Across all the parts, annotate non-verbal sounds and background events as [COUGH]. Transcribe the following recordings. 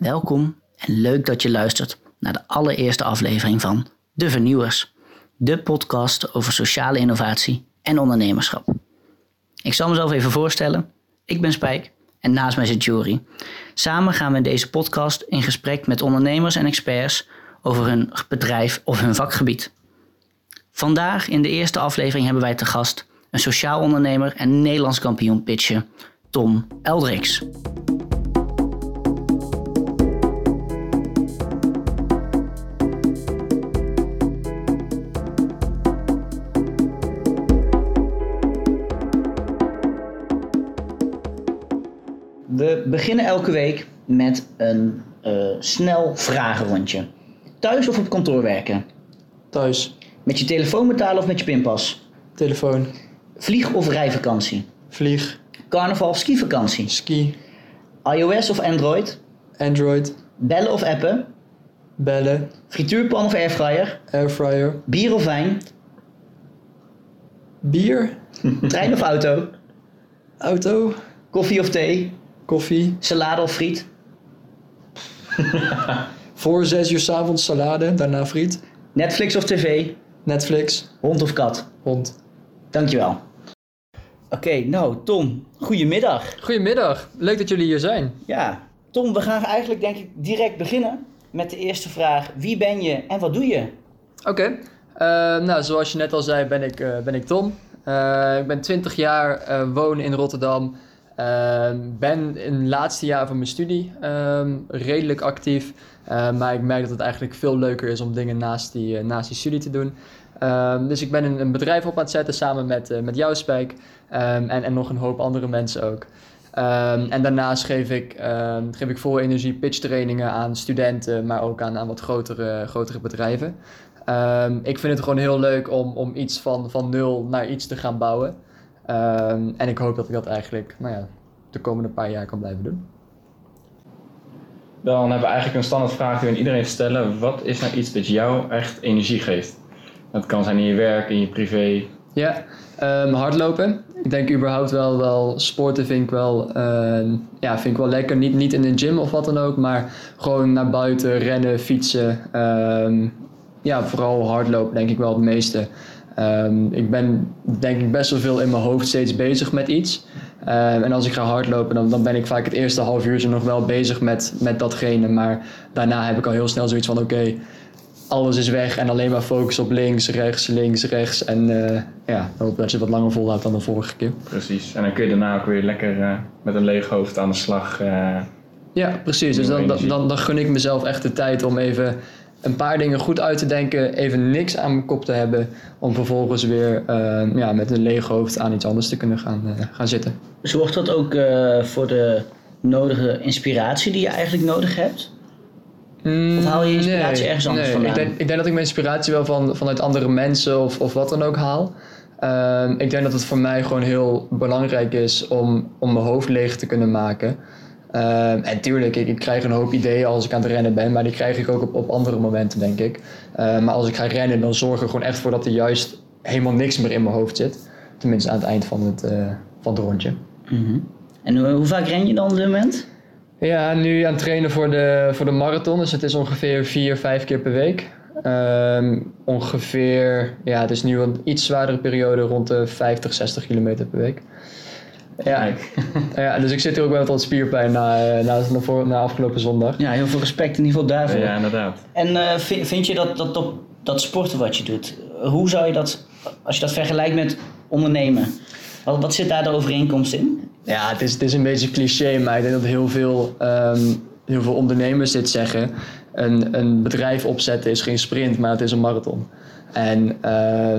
Welkom en leuk dat je luistert naar de allereerste aflevering van De Vernieuwers, de podcast over sociale innovatie en ondernemerschap. Ik zal mezelf even voorstellen. Ik ben Spijk en naast mij zit Jury. Samen gaan we deze podcast in gesprek met ondernemers en experts over hun bedrijf of hun vakgebied. Vandaag in de eerste aflevering hebben wij te gast een sociaal ondernemer en Nederlands kampioen pitchen, Tom Eldrix. Beginnen elke week met een eh, snel vragenrondje. Thuis of op kantoor werken? Thuis. Met je telefoon betalen of met je pinpas? Telefoon. Vlieg- of rijvakantie? Vlieg. Carnaval of skivakantie? Ski. iOS of Android? Android. Bellen of appen? Bellen. Frituurpan of airfryer? Airfryer. Bier of wijn? Bier. Trein of auto? Auto. Koffie of thee? Koffie. Salade of friet? [LAUGHS] Voor zes uur 's avonds salade. Daarna friet. Netflix of tv? Netflix. Hond of kat? Hond. Dankjewel. Oké, nou Tom, goedemiddag. Goedemiddag. Leuk dat jullie hier zijn. Ja, Tom, we gaan eigenlijk denk ik direct beginnen met de eerste vraag. Wie ben je en wat doe je? Oké. Eh, nou, zoals je net al zei, ben ik, eh, ben ik Tom. Eh, ik ben 20 jaar, eh, woon in Rotterdam. Ehm, ben in het laatste jaar van mijn studie ehm, redelijk actief. Eh, maar ik merk dat het eigenlijk veel leuker is om dingen naast die, eh, naast die studie te doen. Ehm, dus ik ben een, een bedrijf op aan het zetten samen met, eh, met jou, Spijk. Ehm, en, en nog een hoop andere mensen ook. Ehm, en daarnaast geef ik, ehm, geef ik vol energie pitchtrainingen aan studenten, maar ook aan, aan wat grotere, grotere bedrijven. Ehm, ik vind het gewoon heel leuk om, om iets van, van nul naar iets te gaan bouwen. Ehm, en ik hoop dat ik dat eigenlijk nou ja, de komende paar jaar kan blijven doen. Dan hebben we eigenlijk een standaard vraag die we aan iedereen stellen. Wat is nou iets dat jou echt energie geeft? Dat kan zijn in je werk, in je privé. Ja, ehm, hardlopen. Ik denk überhaupt wel, wel sporten vind ik wel, ehm, ja, vind ik wel lekker. Niet, niet in een gym of wat dan ook, maar gewoon naar buiten rennen, fietsen. Ehm, ja, vooral hardlopen denk ik wel het meeste. Ik ben denk ik best wel veel in mijn hoofd steeds bezig met iets. Ehm, en als ik ga hardlopen, dan, dan ben ik vaak het eerste half uurtje nog wel bezig met, met datgene. Maar daarna heb ik al heel snel zoiets van: oké, alles is weg en alleen maar focus op links, rechts, links, rechts. En eh, ja, hoop dat je wat langer volhoudt dan de vorige keer. Precies. En dan kun je daarna ook weer lekker eh, met een leeg hoofd aan de slag. eh. Ja, precies. Dus dan, dan, dan gun ik mezelf echt de tijd om even een paar dingen goed uit te denken, even niks aan mijn kop te hebben, om vervolgens weer eh, ja, met een leeg hoofd aan iets anders te kunnen gaan, eh, gaan zitten. Zorgt dat ook eh, voor de nodige inspiratie die je eigenlijk nodig hebt? Of haal je inspiratie ergens anders nee. vandaan? Ik denk, ik denk dat ik mijn inspiratie wel van, vanuit andere mensen of, of wat dan ook haal. Ehm, ik denk dat het voor mij gewoon heel belangrijk is om, om mijn hoofd leeg te kunnen maken. Ehm, en tuurlijk, ik, ik krijg een hoop ideeën als ik aan het rennen ben, maar die krijg ik ook op, op andere momenten, denk ik. Ehm, maar als ik ga rennen, dan zorg ik er gewoon echt voor dat er juist helemaal niks meer in mijn hoofd zit. Tenminste aan het eind van het, eh, van het rondje. Mhm. En hoe, hoe vaak ren je dan op dit moment? Ja, nu aan het trainen voor de, voor de marathon. Dus het is ongeveer vier, vijf keer per week. Ehm, ongeveer, ja, het is nu een iets zwaardere periode, rond de 50, 60 kilometer per week. Ja, ja, dus ik zit hier ook met wat spierpijn na, eh, na, na, voor- na afgelopen zondag. Ja, heel veel respect in ieder geval daarvoor. Ja, inderdaad. En eh, vind, vind je dat, dat, dat, dat sporten wat je doet, hoe zou je dat, als je dat vergelijkt met ondernemen, wat, wat zit daar de overeenkomst in? Ja, het is, het is een beetje cliché, maar ik denk dat heel veel, ehm, heel veel ondernemers dit zeggen. Een, een bedrijf opzetten is geen sprint, maar het is een marathon. En eh,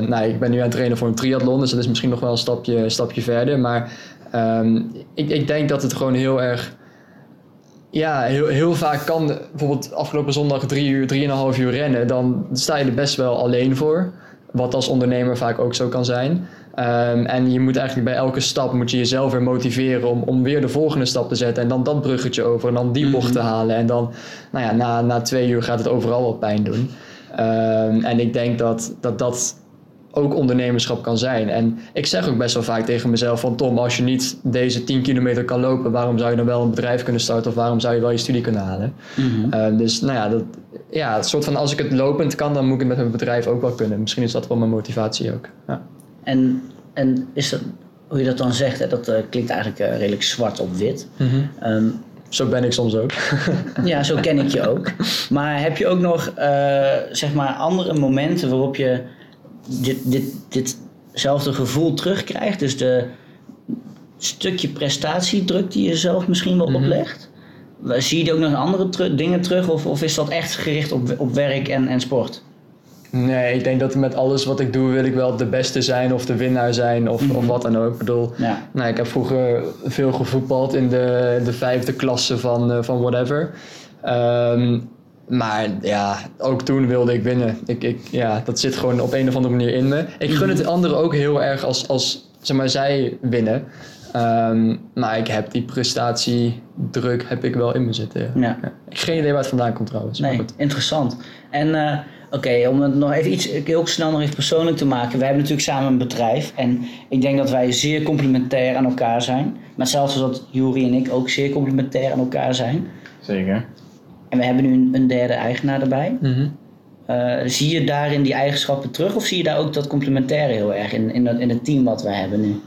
nou, ik ben nu aan het trainen voor een triathlon, dus dat is misschien nog wel een stapje, stapje verder. Maar ehm, ik, ik denk dat het gewoon heel erg ja, heel, heel vaak kan, bijvoorbeeld afgelopen zondag drie uur, drieënhalf uur rennen, dan sta je er best wel alleen voor. Wat als ondernemer vaak ook zo kan zijn. Ehm, en je moet eigenlijk bij elke stap moet je jezelf weer motiveren om, om weer de volgende stap te zetten. En dan dat bruggetje over en dan die bocht te halen. En dan, nou ja, na, na twee uur gaat het overal wel pijn doen. Ehm, en ik denk dat dat, dat ook ondernemerschap kan zijn. En ik zeg ook best wel vaak tegen mezelf van Tom, als je niet deze 10 kilometer kan lopen, waarom zou je dan wel een bedrijf kunnen starten of waarom zou je wel je studie kunnen halen? Mhm. Uh, dus nou ja, dat, ja, het soort van als ik het lopend kan, dan moet ik het met mijn bedrijf ook wel kunnen. Misschien is dat wel mijn motivatie ook. Ja. En, en is dat, hoe je dat dan zegt, hè, dat uh, klinkt eigenlijk uh, redelijk zwart op wit. Um, zo ben ik soms ook. [LAUGHS] ja, zo ken ik je ook. Maar heb je ook nog zeg maar andere momenten waarop je dit, dit, ditzelfde gevoel terugkrijgt? Dus de stukje prestatiedruk die je zelf misschien wel oplegt? Zie je ook nog andere dingen terug of, of is dat echt gericht op, op werk en, en sport? Nee, ik denk dat met alles wat ik doe wil ik wel de beste zijn of de winnaar zijn of, of wat dan ook. Ik bedoel, Ja. nou, ik heb vroeger veel gevoetbald in de, de vijfde klasse van, eh, van whatever. Ehm, maar ja, ook toen wilde ik winnen. Ik, ik, ja, dat zit gewoon op een of andere manier in me. Ik gun het anderen ook heel erg als, als zeg maar, zij winnen. Ehm, maar ik heb die prestatiedruk heb ik wel in me zitten. Ja. Ja. Ja. Ik heb geen idee waar het vandaan komt trouwens. maar Nee, goed. interessant. En eh, oké, om het nog even iets heel snel nog even persoonlijk te maken. Wij hebben natuurlijk samen een bedrijf. En ik denk dat wij zeer complementair aan elkaar zijn. Maar zelfs dat Juri en ik ook zeer complementair aan elkaar zijn. Zeker. En we hebben nu een, een derde eigenaar erbij. Mhm. Eh, zie je daarin die eigenschappen terug? Of zie je daar ook dat complementaire heel erg in, in, dat, in het team wat wij hebben nu?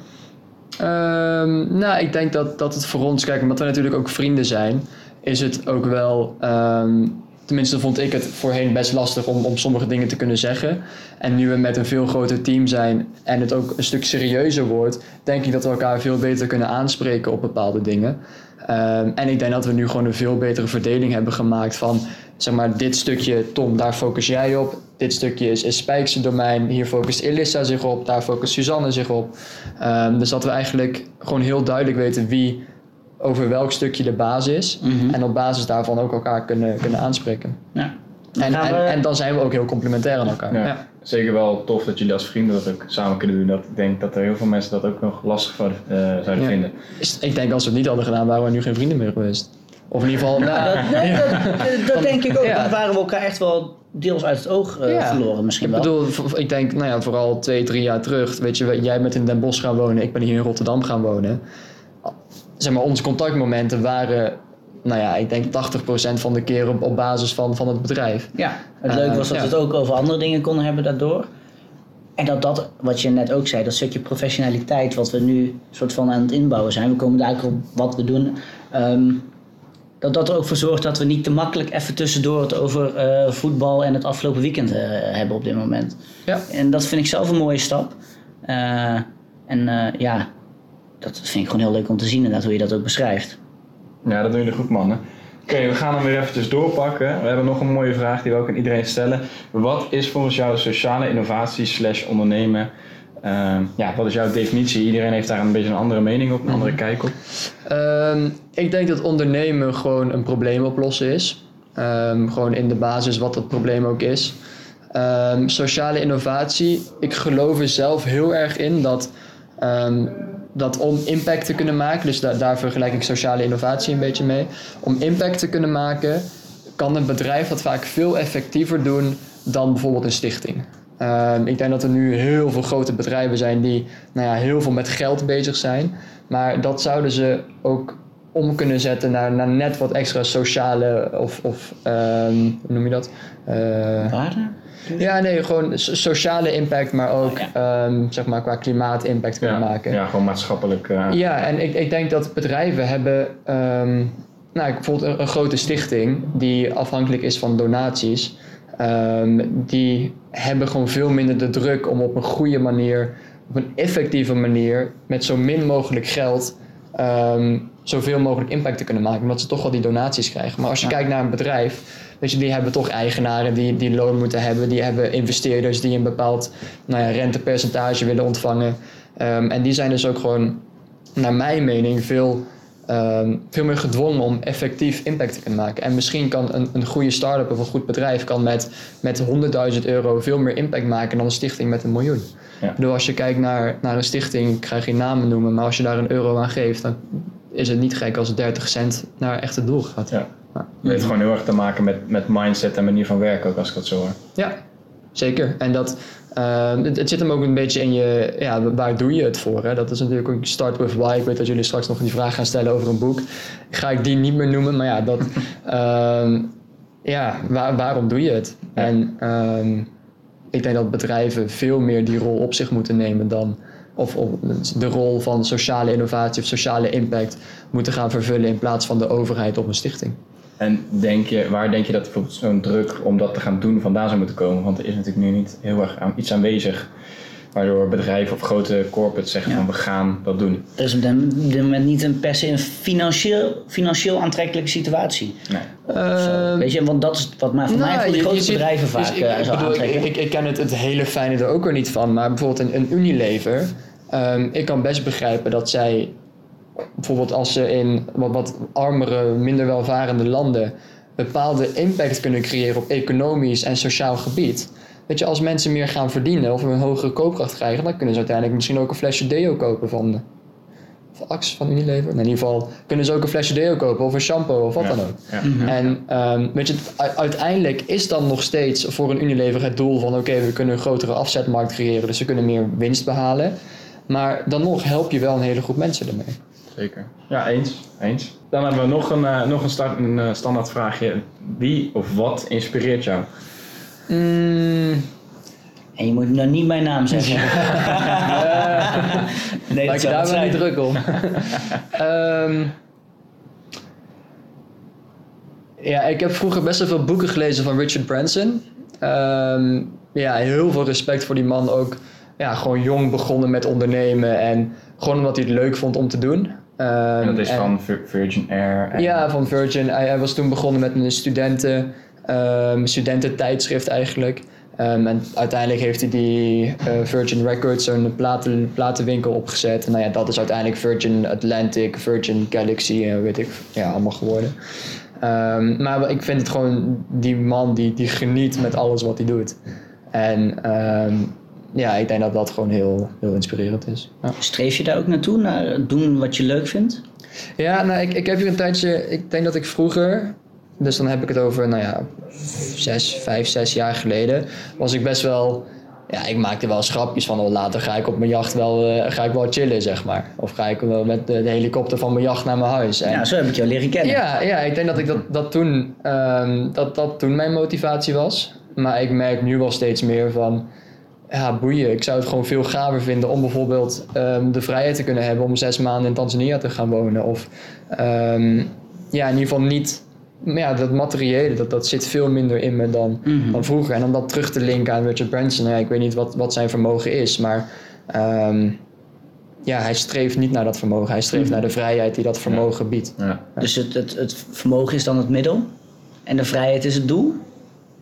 Ehm, nou, ik denk dat, dat het voor ons, kijk, omdat we natuurlijk ook vrienden zijn, is het ook wel, ehm, tenminste vond ik het voorheen best lastig om, om sommige dingen te kunnen zeggen. En nu we met een veel groter team zijn en het ook een stuk serieuzer wordt, denk ik dat we elkaar veel beter kunnen aanspreken op bepaalde dingen. Ehm, en ik denk dat we nu gewoon een veel betere verdeling hebben gemaakt van, zeg maar, dit stukje, Tom, daar focus jij op. Dit stukje is, is Spijkse domein, hier focust Elissa zich op, daar focust Suzanne zich op. Ehm, dus dat we eigenlijk gewoon heel duidelijk weten wie over welk stukje de baas is. Mhm. En op basis daarvan ook elkaar kunnen, kunnen aanspreken. Ja. Dan En, en, we- en dan zijn we ook heel complementair aan elkaar. Ja. Ja. Zeker wel tof dat jullie als vrienden dat ook samen kunnen doen. Dat, ik denk dat er heel veel mensen dat ook nog lastig zouden, eh, zouden Ja. vinden. Ik denk als we het niet hadden gedaan, waren we nu geen vrienden meer geweest. Of in ieder geval, nou, dat, nee, dat, dat denk ik ook. Ja. Dan waren we elkaar echt wel deels uit het oog eh, Ja. verloren misschien Ik wel. bedoel, v- ik denk, nou ja, vooral twee, drie jaar terug. Weet je, jij bent in Den Bosch gaan wonen, ik ben hier in Rotterdam gaan wonen. Zeg maar, onze contactmomenten waren, nou ja, ik denk 80% van de keer op, op basis van, van het bedrijf. Ja, het Eh, leuke was dat we het ook over andere dingen konden hebben daardoor. En dat dat, wat je net ook zei, dat stukje professionaliteit wat we nu soort van aan het inbouwen zijn. We komen daar op wat we doen. ehm, dat dat er ook voor zorgt dat we niet te makkelijk even tussendoor het over eh, voetbal en het afgelopen weekend eh, hebben op dit moment. Ja. En dat vind ik zelf een mooie stap. Eh, en eh, ja, dat vind ik gewoon heel leuk om te zien inderdaad, hoe je dat ook beschrijft. Ja, dat doen jullie goed, mannen. Oké, we gaan hem weer eventjes doorpakken. We hebben nog een mooie vraag die we ook aan iedereen stellen. Wat is volgens jou sociale innovatie slash ondernemen? Ehm, ja, wat is jouw definitie? Iedereen heeft daar een beetje een andere mening op, een andere kijk op. Ehm, ik denk dat ondernemen gewoon een probleem oplossen is. Ehm, gewoon in de basis wat dat probleem ook is. Sociale innovatie, ik geloof er zelf heel erg in dat, dat om impact te kunnen maken, dus da- daar vergelijk ik sociale innovatie een beetje mee. Om impact te kunnen maken, kan een bedrijf dat vaak veel effectiever doen dan bijvoorbeeld een stichting. Ehm, ik denk dat er nu heel veel grote bedrijven zijn die nou ja, heel veel met geld bezig zijn. Maar dat zouden ze ook om kunnen zetten naar, naar net wat extra sociale of, of ehm, hoe noem je dat? Eh, Waarde? Ja, nee, gewoon so- sociale impact, maar ook Oh, ehm, zeg maar qua klimaatimpact kunnen Ja, maken. ja, gewoon maatschappelijk. eh, Ja, en ik, ik denk dat bedrijven hebben, ehm, nou, bijvoorbeeld een, een grote stichting die afhankelijk is van donaties, ehm, die hebben gewoon veel minder de druk om op een goede manier, op een effectieve manier, met zo min mogelijk geld, ehm, zoveel mogelijk impact te kunnen maken, omdat ze toch wel die donaties krijgen. Maar als je Ja. kijkt naar een bedrijf, weet je, die hebben toch eigenaren die, die loon moeten hebben, die hebben investeerders die een bepaald nou ja, rentepercentage willen ontvangen. Ehm, en die zijn dus ook gewoon naar mijn mening, veel, ehm, veel meer gedwongen om effectief impact te kunnen maken. En misschien kan een, een goede start-up of een goed bedrijf kan met, met 100.000 euro veel meer impact maken dan een stichting met een miljoen. Ja. Als je kijkt naar, naar een stichting, ik ga geen namen noemen, maar als je daar een euro aan geeft, dan is het niet gek als 30 cent naar echt het doel gaat. Ja. Het heeft gewoon heel erg te maken met, met mindset en manier van werken ook, als ik dat zo hoor. Ja, zeker. En dat, ehm, het, het zit hem ook een beetje in je, ja, waar doe je het voor? Hè? Dat is natuurlijk ook Start With Why. Ik weet dat jullie straks nog die vraag gaan stellen over een boek. Ga ik die niet meer noemen, maar ja, dat, [LAUGHS] ehm, ja waar, waarom doe je het? En ehm, ik denk dat bedrijven veel meer die rol op zich moeten nemen dan of, of de rol van sociale innovatie of sociale impact moeten gaan vervullen in plaats van de overheid of een stichting. En denk je, waar denk je dat bijvoorbeeld zo'n druk om dat te gaan doen vandaan zou moeten komen? Want er is natuurlijk nu niet heel erg aan, iets aanwezig waardoor bedrijven of grote corporates zeggen Ja. van we gaan dat doen. Er is op dit moment niet een per se een financieel, financieel aantrekkelijke situatie. Nee. Zo, weet je, want dat is wat mij, voor mij voor die je- je grote bedrijven dus vaak ik, eh, ik, zou bedoel, ik, aantrekken. ik, ik ken het, het hele fijne er ook weer niet van, maar bijvoorbeeld een, een Unilever. ehm, ik kan best begrijpen dat zij, bijvoorbeeld als ze in wat, wat armere, minder welvarende landen bepaalde impact kunnen creëren op economisch en sociaal gebied. Weet je, als mensen meer gaan verdienen of een hogere koopkracht krijgen, dan kunnen ze uiteindelijk misschien ook een flesje deo kopen van, van Axe, van Unilever. In ieder geval kunnen ze ook een flesje deo kopen of een shampoo of wat Ja. dan ook. Ja. En ehm, weet je, uiteindelijk is dan nog steeds voor een Unilever het doel van oké, we kunnen een grotere afzetmarkt creëren, dus we kunnen meer winst behalen. Maar dan nog help je wel een hele groep mensen ermee. Zeker. Ja, eens. eens. Dan hebben we nog een, eh, nog een eh, standaard vraagje. Wie of wat inspireert jou? Mm, En je moet nou niet mijn naam zeggen. [LAUGHS] nee, maak je daar wel niet druk om. [LAUGHS] Ehm, ja, ik heb vroeger best wel veel boeken gelezen van Richard Branson. Ehm, ja, heel veel respect voor die man ook. Ja, gewoon jong begonnen met ondernemen en gewoon omdat hij het leuk vond om te doen. Ehm, En dat is en- van Vir- Virgin Air. En Ja, van Virgin. Hij, hij was toen begonnen met een studenten, ehm, studententijdschrift eigenlijk. Ehm, en uiteindelijk heeft hij die eh, Virgin Records, zo'n platen, platenwinkel opgezet. En nou ja, dat is uiteindelijk Virgin Atlantic, Virgin Galaxy, en weet ik, ja, allemaal geworden. Ehm, maar ik vind het gewoon die man die, die geniet met alles wat hij doet. En ja, ik denk dat dat gewoon heel, heel inspirerend is. Ja. Streef je daar ook naartoe, naar doen wat je leuk vindt? Ja, nou, ik, ik heb hier een tijdje. Ik denk dat ik vroeger. Dus dan heb ik het over, nou ja, zes, vijf, zes jaar geleden. Was ik best wel. Ja, ik maakte wel schrapjes van. Oh, later ga ik op mijn jacht wel, eh, ga ik wel chillen, zeg maar. Of ga ik wel met de, de helikopter van mijn jacht naar mijn huis. En, Ja, zo heb ik jou leren kennen. ja, ja, ik denk dat ik dat, dat, toen, ehm, dat dat toen mijn motivatie was. Maar ik merk nu wel steeds meer van... Ja, boeien. Ik zou het gewoon veel gaver vinden om bijvoorbeeld ehm, de vrijheid te kunnen hebben... om zes maanden in Tanzania te gaan wonen. Of ehm, ja, in ieder geval niet... Ja, dat materiële, dat, dat zit veel minder in me dan, Mhm. dan vroeger. En om dat terug te linken aan Richard Branson... Ja, ik weet niet wat, wat zijn vermogen is, maar... ehm, ja, hij streeft niet naar dat vermogen. Hij streeft Mhm. naar de vrijheid die dat vermogen biedt. Ja. Dus het, het, het vermogen is dan het middel en de vrijheid is het doel.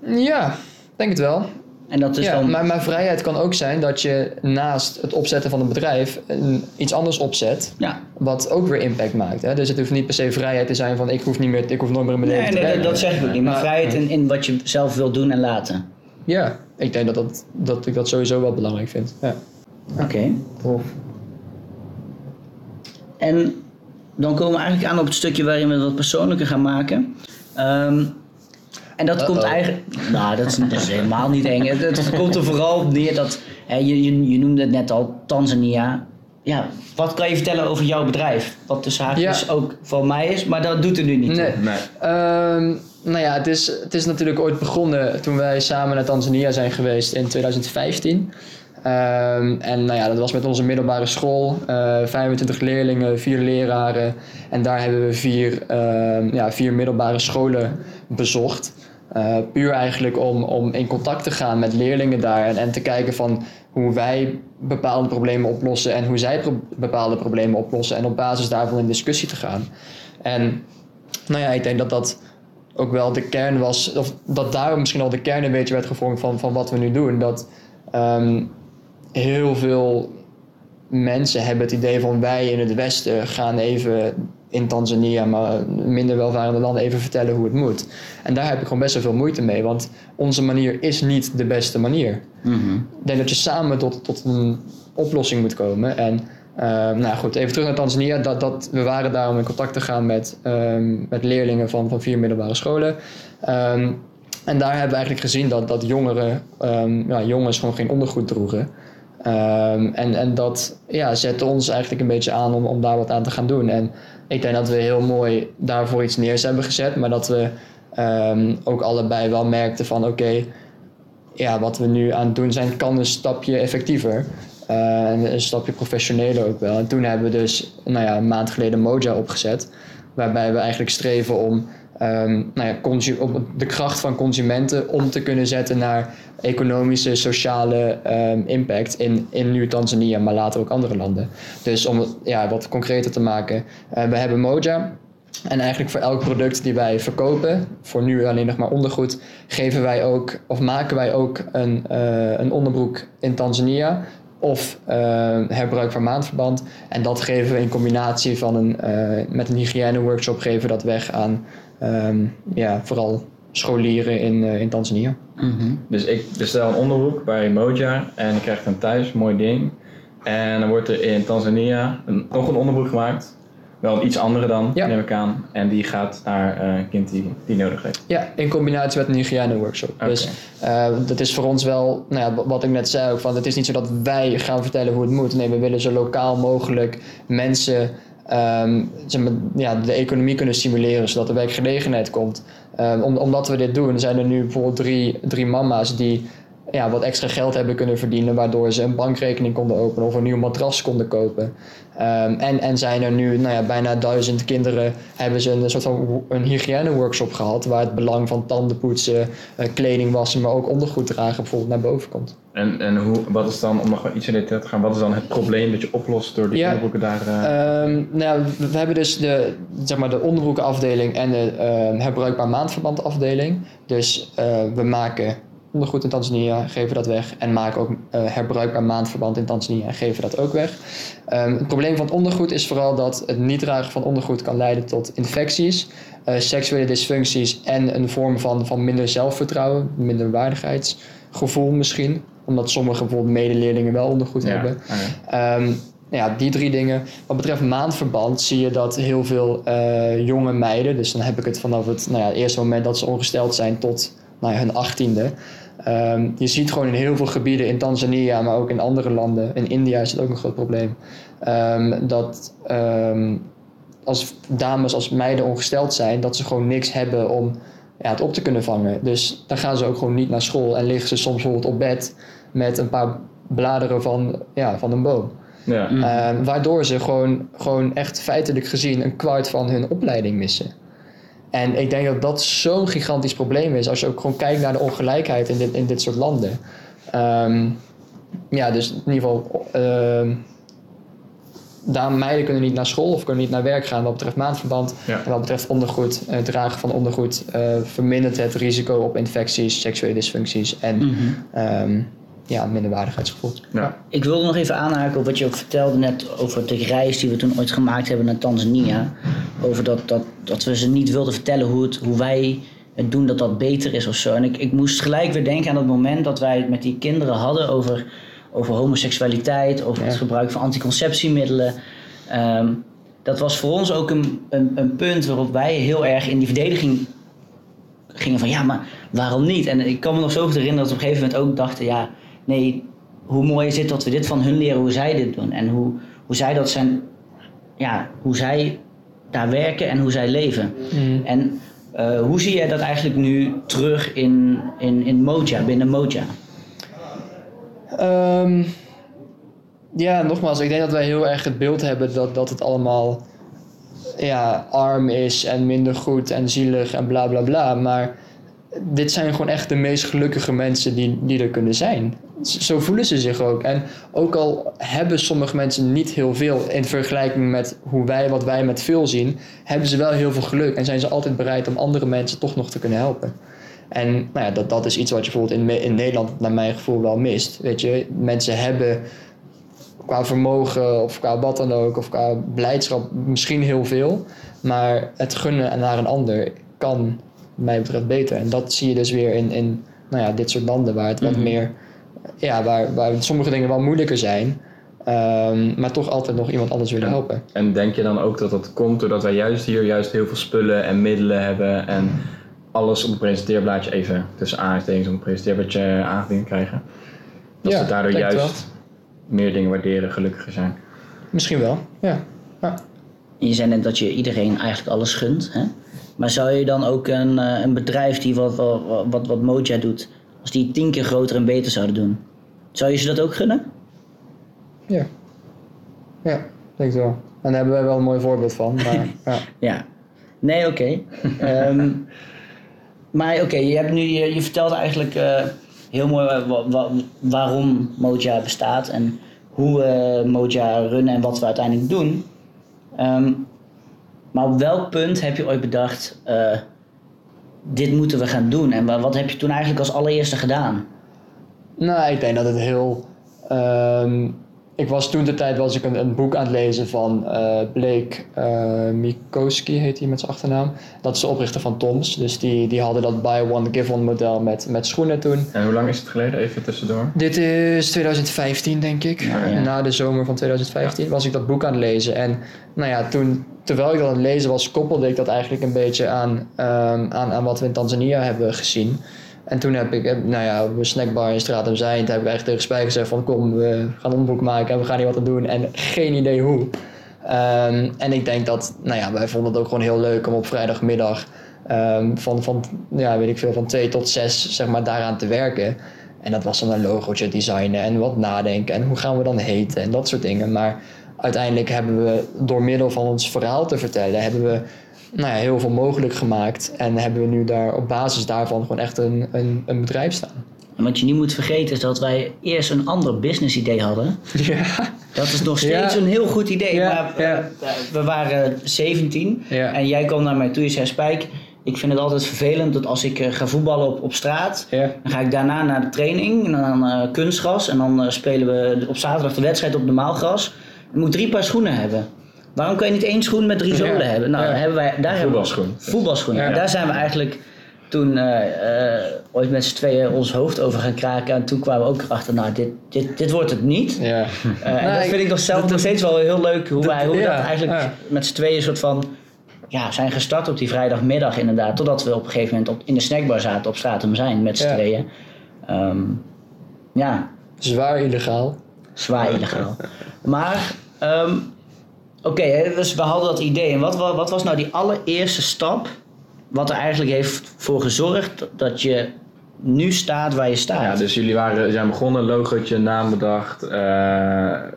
Ja, denk het wel. En dat is ja, dan... maar, maar vrijheid kan ook zijn dat je naast het opzetten van een bedrijf een, iets anders opzet. Ja, Wat ook weer impact maakt. Hè? Dus het hoeft niet per se vrijheid te zijn van ik hoef, niet meer, ik hoef nooit meer in mijn nee, leven nee, te dat, werken. dat zeg ik ook niet. Maar Maar- vrijheid in, in wat je zelf wil doen en laten. Ja, ik denk dat, dat, dat ik dat sowieso wel belangrijk vind. Ja. Oké. En dan komen we eigenlijk aan op het stukje waarin we wat persoonlijker gaan maken. Ehm, en dat komt eigenlijk. Nou, dat is, dat is helemaal niet eng. Het, het komt er vooral op neer dat. Hè, je, je, je noemde het net al, Tanzania. Ja, wat kan je vertellen over jouw bedrijf? Wat tussen haakjes Ja. ook van mij is, maar dat doet er nu niet. Nee. Nee. Ehm, nou ja, het is, het is natuurlijk ooit begonnen toen wij samen naar Tanzania zijn geweest in 2015. Ehm, en nou ja, dat was met onze middelbare school. eh 25 leerlingen, vier leraren. En daar hebben we vier, ehm, ja, vier middelbare scholen bezocht. Eh, puur eigenlijk om, om in contact te gaan met leerlingen daar. En, en te kijken van hoe wij bepaalde problemen oplossen en hoe zij bepaalde problemen oplossen. En op basis daarvan in discussie te gaan. En nou ja, ik denk dat dat ook wel de kern was, of dat daarom misschien al de kern een beetje werd gevormd van, van wat we nu doen. Dat ehm, heel veel mensen hebben het idee van wij in het Westen gaan even in Tanzania, maar minder welvarende landen, even vertellen hoe het moet. En daar heb ik gewoon best wel veel moeite mee, want onze manier is niet de beste manier. Mhm. Ik denk dat je samen tot, tot een oplossing moet komen. En ehm, nou goed, even terug naar Tanzania. Dat, dat, we waren daar om in contact te gaan met, ehm, met leerlingen van, van vier middelbare scholen. Ehm, En daar hebben we eigenlijk gezien dat, dat jongeren, ja, jongens gewoon geen ondergoed droegen. Ehm, en, en dat ja, zette ons eigenlijk een beetje aan om, om daar wat aan te gaan doen. En ik denk dat we heel mooi daarvoor iets neer hebben gezet, maar dat we ehm, ook allebei wel merkten van oké, ja, wat we nu aan het doen zijn, kan een stapje effectiever. Uh, en een stapje professioneler ook wel. En toen hebben we dus nou ja, een maand geleden Moja opgezet. Waarbij we eigenlijk streven om um, nou ja, op de kracht van consumenten om te kunnen zetten naar economische, sociale um, impact in, in nu Tanzania, maar later ook andere landen. Dus om het ja, wat concreter te maken, uh, we hebben Moja. En eigenlijk voor elk product die wij verkopen, voor nu alleen nog maar ondergoed, geven wij ook, of maken wij ook een, uh, een onderbroek in Tanzania of uh, herbruik van maandverband. En dat geven we in combinatie van een, uh, met een hygiëneworkshop geven we dat weg aan um, ja, vooral scholieren in, uh, in Tanzania. Mm -hmm. Dus ik bestel een onderbroek bij Moja en ik krijg hem thuis, mooi ding. En dan wordt er in Tanzania een, nog een onderbroek gemaakt wel een iets andere dan, ja. neem ik aan. En die gaat naar uh, een kind die, die nodig heeft. Ja, in combinatie met een hygiëne-workshop. Okay. Dus uh, dat is voor ons wel, nou ja, wat ik net zei ook, van het is niet zo dat wij gaan vertellen hoe het moet. Nee, we willen zo lokaal mogelijk mensen um, zeg maar, ja, de economie kunnen stimuleren, zodat er werkgelegenheid komt. Um, om, omdat we dit doen, zijn er nu bijvoorbeeld drie, drie mama's die ja, wat extra geld hebben kunnen verdienen, waardoor ze een bankrekening konden openen of een nieuw matras konden kopen. Um, en, en zijn er nu nou ja, bijna duizend kinderen, hebben ze een soort van een hygiëne-workshop gehad, waar het belang van tanden poetsen, uh, kleding wassen, maar ook ondergoed dragen bijvoorbeeld naar boven komt. En, en hoe, wat is dan, om nog iets in detail te gaan, wat is dan het probleem dat je oplost door die ja, onderbroeken daar... Uh... Um, nou, we hebben dus de, zeg maar de onderbroekenafdeling en de uh, herbruikbaar maandverbandafdeling. Dus uh, we maken ondergoed in Tanzania, geven dat weg. En maken ook uh, herbruikbaar maandverband in Tanzania en geven dat ook weg. Um, het probleem van het ondergoed is vooral dat het niet dragen van ondergoed kan leiden tot infecties, seksuele dysfuncties en een vorm van, van minder zelfvertrouwen, minder waardigheidsgevoel misschien. Omdat sommige bijvoorbeeld medeleerlingen wel ondergoed ja. hebben. Okay. Um, ja, die drie dingen. Wat betreft maandverband zie je dat heel veel uh, jonge meiden, dus dan heb ik het vanaf het nou ja, eerste moment dat ze ongesteld zijn tot nou ja, hun achttiende, Um, je ziet gewoon in heel veel gebieden in Tanzania, maar ook in andere landen, in India is het ook een groot probleem, um, dat um, als dames, als meiden ongesteld zijn, dat ze gewoon niks hebben om ja, het op te kunnen vangen. Dus dan gaan ze ook gewoon niet naar school en liggen ze soms bijvoorbeeld op bed met een paar bladeren van, ja, van een boom. Ja. waardoor ze gewoon, gewoon echt feitelijk gezien een kwart van hun opleiding missen. En ik denk dat dat zo'n gigantisch probleem is als je ook gewoon kijkt naar de ongelijkheid in dit, in dit soort landen. Um, ja, dus in ieder geval, uh, daar meiden kunnen niet naar school of kunnen niet naar werk gaan wat betreft maandverband. Ja. En wat betreft ondergoed, het dragen van ondergoed uh, vermindert het risico op infecties, seksuele dysfuncties en mm -hmm. um, ja, minderwaardigheidsgevoel. Ja. Ik wilde nog even aanhaken op wat je ook vertelde net over de reis die we toen ooit gemaakt hebben naar Tanzania. Over dat, dat, dat we ze niet wilden vertellen hoe, het, hoe wij het doen, dat dat beter is of zo. En ik, ik moest gelijk weer denken aan het moment dat wij het met die kinderen hadden over, over homoseksualiteit, over ja. het gebruik van anticonceptiemiddelen. Um, dat was voor ons ook een, een, een punt waarop wij heel erg in die verdediging gingen van ja, maar waarom niet? En ik kan me nog zo goed herinneren dat we op een gegeven moment ook dachten, ja, Nee, hoe mooi is het dat we dit van hun leren, hoe zij dit doen. En hoe, hoe zij dat zijn, ja, hoe zij daar werken en hoe zij leven. Mm. En uh, hoe zie jij dat eigenlijk nu terug in, in, in Moja, binnen Moja? Um, ja, nogmaals, ik denk dat wij heel erg het beeld hebben dat, dat het allemaal ja, arm is en minder goed en zielig en bla bla bla. Maar dit zijn gewoon echt de meest gelukkige mensen die, die er kunnen zijn. Zo voelen ze zich ook. En ook al hebben sommige mensen niet heel veel in vergelijking met hoe wij, wat wij met veel zien, hebben ze wel heel veel geluk en zijn ze altijd bereid om andere mensen toch nog te kunnen helpen. En nou ja, dat, dat is iets wat je bijvoorbeeld in, in Nederland, naar mijn gevoel, wel mist. Weet je, mensen hebben qua vermogen of qua wat dan ook, of qua blijdschap misschien heel veel. Maar het gunnen naar een ander kan mij betreft beter. En dat zie je dus weer in, in nou ja, dit soort landen waar het wat mhm. meer, ja, waar, waar sommige dingen wel moeilijker zijn. Um, maar toch altijd nog iemand anders willen helpen. En denk je dan ook dat dat komt doordat wij juist hier juist heel veel spullen en middelen hebben en alles op het presenteerblaadje even tussen aanhalingstekens op het presenteerblaadje aangediend krijgen. Dat Ja, ze daardoor juist meer dingen waarderen, gelukkiger zijn. Misschien wel, ja. ja. Je zei net dat je iedereen eigenlijk alles gunt. Hè? Maar zou je dan ook een, eh, een bedrijf die wat, wat, wat, wat Moja doet, als die tien keer groter en beter zouden doen, zou je ze dat ook gunnen? Ja. Ja, denk ik wel. En daar hebben wij wel een mooi voorbeeld van. Maar, [LAUGHS] ja. Ja. Nee, oké. Ehm, [LAUGHS] maar oké, je hebt nu je, vertelt eigenlijk eh, heel mooi wa- wa- wa- waarom Moja bestaat en hoe we Moja runnen en wat we uiteindelijk doen. Ehm, maar op welk punt heb je ooit bedacht, eh, dit moeten we gaan doen? En wa- wat heb je toen eigenlijk als allereerste gedaan? Nou, ik denk dat het heel. ehm, ik was toen de tijd was ik een, een boek aan het lezen van eh Blake eh Mikoski, heet hij met zijn achternaam. Dat is de oprichter van Toms. Dus die, die hadden dat buy one, give one model met, met schoenen toen. En hoe lang is het geleden? Even tussendoor. Dit is 2015, denk ik. Ja, ja. Na de zomer van 2015 was ik dat boek aan het lezen. En nou ja, toen, terwijl ik dat aan het lezen was, koppelde ik dat eigenlijk een beetje aan, ehm, aan, aan wat we in Tanzania hebben gezien. En toen heb ik, eh, nou ja, op een snackbar in Straat om Zijnd, heb ik eigenlijk tegen Spijk gezegd van kom, we gaan een boek maken en we gaan hier wat aan doen. En geen idee hoe. Ehm, en ik denk dat, nou ja, wij vonden het ook gewoon heel leuk om op vrijdagmiddag ehm, van, van, ja, weet ik veel, van 2 tot 6 zeg maar daaraan te werken. En dat was dan een logootje designen en wat nadenken en hoe gaan we dan heten en dat soort dingen. Maar uiteindelijk hebben we door middel van ons verhaal te vertellen, hebben we nou ja, heel veel mogelijk gemaakt. En hebben we nu daar op basis daarvan gewoon echt een, een, een bedrijf staan. En wat je niet moet vergeten is dat wij eerst een ander business idee hadden. [LAUGHS] Ja. Dat is nog steeds Ja. een heel goed idee. Ja, maar ja. eh, we waren 17 Ja. en jij kwam naar mij toe. Je zei: Spijk, ik vind het altijd vervelend dat als ik eh, ga voetballen op, op straat. Dan ga ik daarna naar de training en dan eh, kunstgras. En dan spelen we op zaterdag de wedstrijd op normaal gras. Dan moet ik drie paar schoenen hebben. Waarom kan je niet één schoen met drie zolen Ja. hebben? Nou, Ja. hebben wij, daar hebben we- Voetbalschoen. Voetbalschoenen. Ja. En daar zijn we eigenlijk toen eh, eh, ooit met z'n tweeën ons hoofd over gaan kraken. En toen kwamen we ook erachter, nou, dit, dit, dit wordt het niet. Ja. Eh, en Nou, dat ik- vind ik nog zelf nog steeds wel heel leuk hoe wij hoe we dat eigenlijk met z'n tweeën soort van ja, zijn gestart op die vrijdagmiddag inderdaad. Totdat we op een gegeven moment op, in de snackbar zaten op straat om zijn met z'n Ja. tweeën. Ehm, ja, Zwaar illegaal. zwaar illegaal. Maar, ehm, oké, dus we hadden dat idee. En wat, wa- wat was nou die allereerste stap wat er eigenlijk heeft voor gezorgd dat je nu staat waar je staat? Ja, dus jullie waren, zijn begonnen, logootje, naam bedacht. Eh, op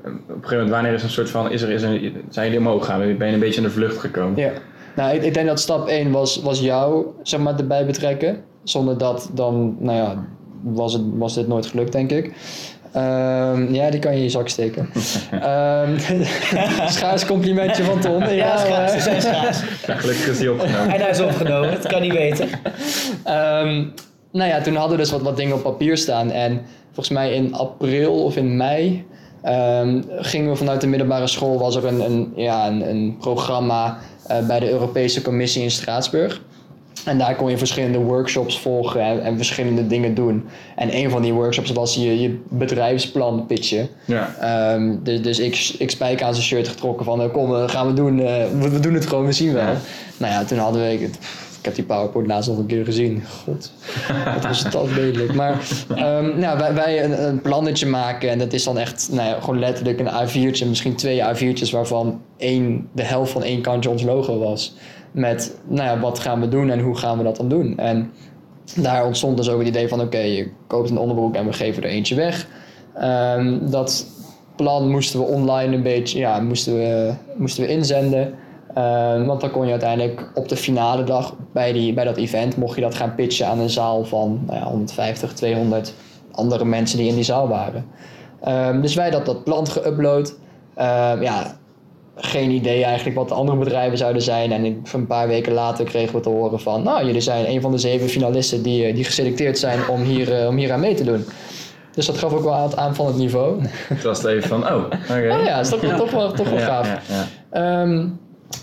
een gegeven moment, wanneer is een soort van, is er, is er, zijn jullie omhoog gegaan? Ben je een beetje in de vlucht gekomen? Ja. Nou, ik, ik denk dat stap 1 was, was jou zeg maar, erbij betrekken. Zonder dat dan, nou ja, was, het, was dit nooit gelukt, denk ik. Ehm, ja, die kan je in je zak steken. [LAUGHS] Ehm [LAUGHS] schaars complimentje van Tom. Ja, Ja, schaars, ze zijn schaars. Ja, gelukkig is die opgenomen. En hij is opgenomen, dat kan niet weten. Ehm, nou ja, toen hadden we dus wat, wat dingen op papier staan. En volgens mij in april of in mei ehm, gingen we vanuit de middelbare school... was er een, een, ja, een, een programma eh, bij de Europese Commissie in Straatsburg. En daar kon je verschillende workshops volgen en, en verschillende dingen doen. En een van die workshops was je, je bedrijfsplan pitchen. Ja. Ehm, dus dus ik, ik spijk aan zijn shirt getrokken van, eh, kom, gaan we doen. eh, we, we doen het gewoon, we zien wel. Ja. Nou ja, toen hadden we, ik, ik heb die PowerPoint laatst nog een keer gezien. God, wat was het al lelijk. Maar ehm, nou, wij, wij een, een plannetje maken en dat is dan echt, nou ja, gewoon letterlijk een A4'tje, misschien twee A4'tjes waarvan één, de helft van één kantje ons logo was. Met, nou ja, wat gaan we doen en hoe gaan we dat dan doen? En daar ontstond dus ook het idee van, oké, je koopt een onderbroek en we geven er eentje weg. Ehm, dat plan moesten we online een beetje, ja, moesten we, moesten we inzenden. Ehm, want dan kon je uiteindelijk op de finale dag bij, die, bij dat event, mocht je dat gaan pitchen aan een zaal van nou ja, 150, 200 andere mensen die in die zaal waren. Ehm, dus wij dat, dat plan geüpload. Ja, geen idee eigenlijk wat de andere bedrijven zouden zijn. En een paar weken later kregen we te horen van... nou, jullie zijn een van de zeven finalisten die, eh, die geselecteerd zijn om hier, eh, om hier aan mee te doen. Dus dat gaf ook wel aan, aan van het niveau. Toen was het even van, oh, oké. Oh ja, dat is toch, wel- toch wel, toch wel Ja, gaaf. ja, ja. Ehm,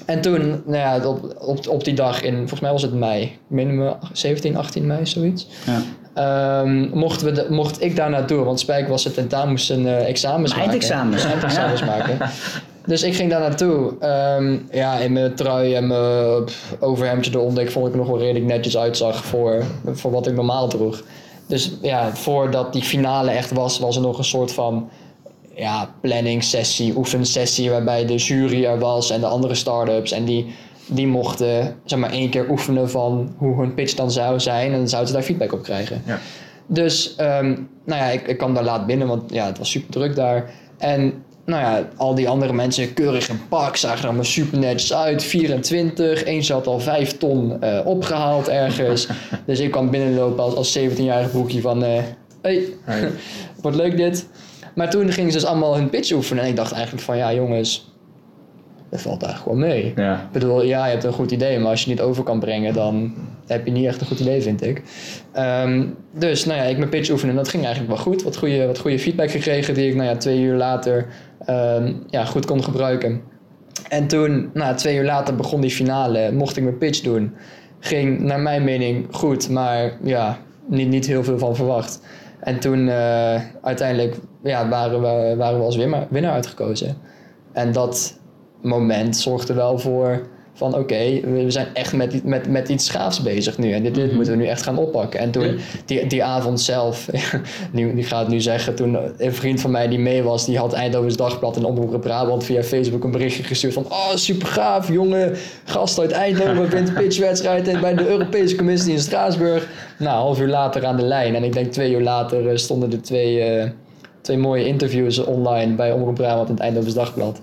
en toen, nou ja, op, op, op die dag in, volgens mij was het mei, me 17, 18 mei, zoiets. Ja. Ehm, mochten we de, mocht ik daar naartoe, want Spijk was het tentamen, moest een eh, examens maken. eindexamens. Eindexamens maken. [LAUGHS] Dus ik ging daar naartoe. Ehm, ja, in mijn trui en mijn overhemdje eronder. Ik vond ik nog wel redelijk netjes uitzag voor, voor wat ik normaal droeg. Dus ja, voordat die finale echt was, was er nog een soort van ja, planning sessie, oefensessie, waarbij de jury er was en de andere start-ups. En die, die mochten zeg maar één keer oefenen van hoe hun pitch dan zou zijn. En dan zouden ze daar feedback op krijgen. Ja. Dus ehm, nou ja, ik, ik kwam daar laat binnen, want ja, het was super druk daar. En nou ja, al die andere mensen keurig in pak, zagen er allemaal super netjes uit. 24, eentje had al 5 ton eh, opgehaald ergens. [LAUGHS] dus ik kwam binnenlopen als, als 17-jarig broekje van... eh hey, Hey. [LAUGHS] wordt leuk dit. Maar toen gingen ze dus allemaal hun pitch oefenen. En ik dacht eigenlijk van, ja jongens, dat valt eigenlijk wel mee. Ja. Ik bedoel, ja, je hebt een goed idee, maar als je het niet over kan brengen, dan heb je niet echt een goed idee, vind ik. Ehm, dus, nou ja, ik mijn pitch oefenen en dat ging eigenlijk wel goed. Wat goede, wat goede feedback gekregen die ik, nou ja, twee uur later ehm, ja, goed kon gebruiken. En toen, nou, twee uur later begon die finale, mocht ik mijn pitch doen. Ging naar mijn mening goed, maar ja, niet, niet heel veel van verwacht. En toen eh, uiteindelijk ja, waren, we, waren we als winnaar, winnaar uitgekozen. En dat moment zorgde wel voor van oké, we we zijn echt met, met, met iets schaafs bezig nu. En dit, dit moeten we nu echt gaan oppakken. En toen, die, die avond zelf, [LAUGHS] die, die gaat nu zeggen, toen een vriend van mij die mee was, die had Eindhoven's Dagblad en Omroep Brabant via Facebook een berichtje gestuurd van oh super gaaf, jonge gast uit Eindhoven wint de [LAUGHS] pitchwedstrijd bij de Europese Commissie in Straatsburg. Nou, half uur later aan de lijn. En ik denk twee uur later eh, stonden er twee, eh, twee mooie interviews online bij Omroep Brabant en het Eindhoven's Dagblad.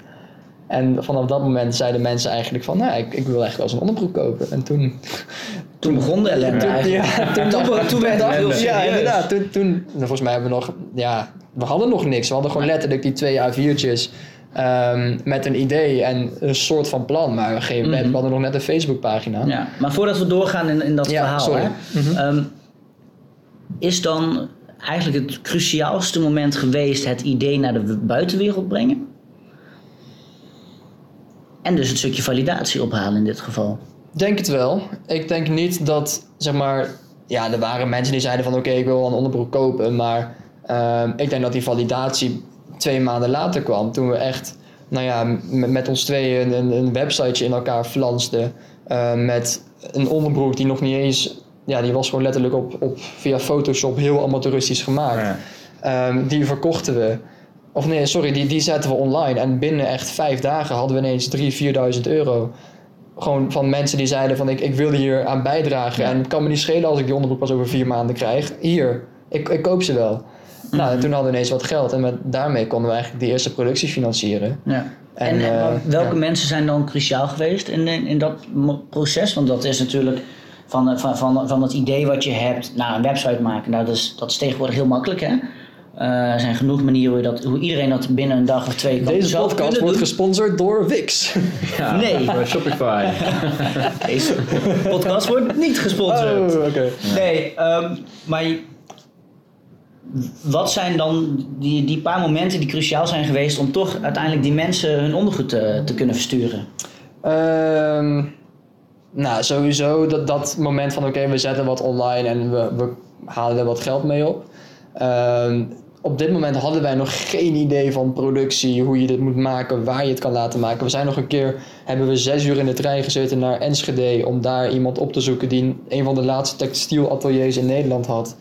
En vanaf dat moment zeiden mensen eigenlijk van, nou, ik, ik wil eigenlijk wel eens een onderbroek kopen. En toen... Toen begon de ellende toen, eigenlijk. ja, toen, Toen, toen werd het heel ja, inderdaad. Toen, toen, volgens mij hebben we nog, ja, we hadden nog niks. We hadden gewoon letterlijk die twee A4'tjes ehm, met een idee en een soort van plan. Maar we, geen, we hadden nog net een Facebookpagina. Ja, maar voordat we doorgaan in, in dat Ja, verhaal. Mhm. ehm, is dan eigenlijk het cruciaalste moment geweest het idee naar de buitenwereld brengen? En dus het stukje validatie ophalen in dit geval. Denk het wel. Ik denk niet dat, zeg maar... Ja, er waren mensen die zeiden van... Oké, ik wil wel een onderbroek kopen. Maar ehm, ik denk dat die validatie twee maanden later kwam. Toen we echt, nou ja, met ons tweeën een, een websiteje in elkaar flansten. eh, met een onderbroek die nog niet eens... Ja, die was gewoon letterlijk op, op, via Photoshop heel amateuristisch gemaakt. Ja. Ehm, die verkochten we. Of nee, sorry, die, die zetten we online. En binnen echt vijf dagen hadden we ineens 3.000, 4.000 euro. Gewoon van mensen die zeiden van ik, ik wil hier aan bijdragen. En het kan me niet schelen als ik die onderbroek pas over vier maanden krijg. Hier, ik, ik koop ze wel. Nou, en toen hadden we ineens wat geld. En met, daarmee konden we eigenlijk die eerste productie financieren. Ja. En, eh, welke ja. mensen zijn dan cruciaal geweest in, in, in dat proces? Want dat is natuurlijk van, eh, van, van, van het idee wat je hebt naar een website maken. Nou, dat, is, dat is tegenwoordig heel makkelijk, hè? Eh, er zijn genoeg manieren hoe, dat, hoe iedereen dat binnen een dag of twee kan Deze zelf podcast wordt doen. gesponsord door Wix. Ja, [LAUGHS] Nee. door Shopify. [LAUGHS] Deze podcast wordt niet gesponsord. Oh, oké. Nee, ehm, maar wat zijn dan die, die paar momenten die cruciaal zijn geweest om toch uiteindelijk die mensen hun ondergoed te, te kunnen versturen? Ehm, nou, sowieso dat, dat moment van oké, we zetten wat online en we, we halen er wat geld mee op. Ehm, op dit moment hadden wij nog geen idee van productie, hoe je dit moet maken, waar je het kan laten maken. We zijn nog een keer, hebben we zes uur in de trein gezeten naar Enschede om daar iemand op te zoeken die een van de laatste textielateliers in Nederland had.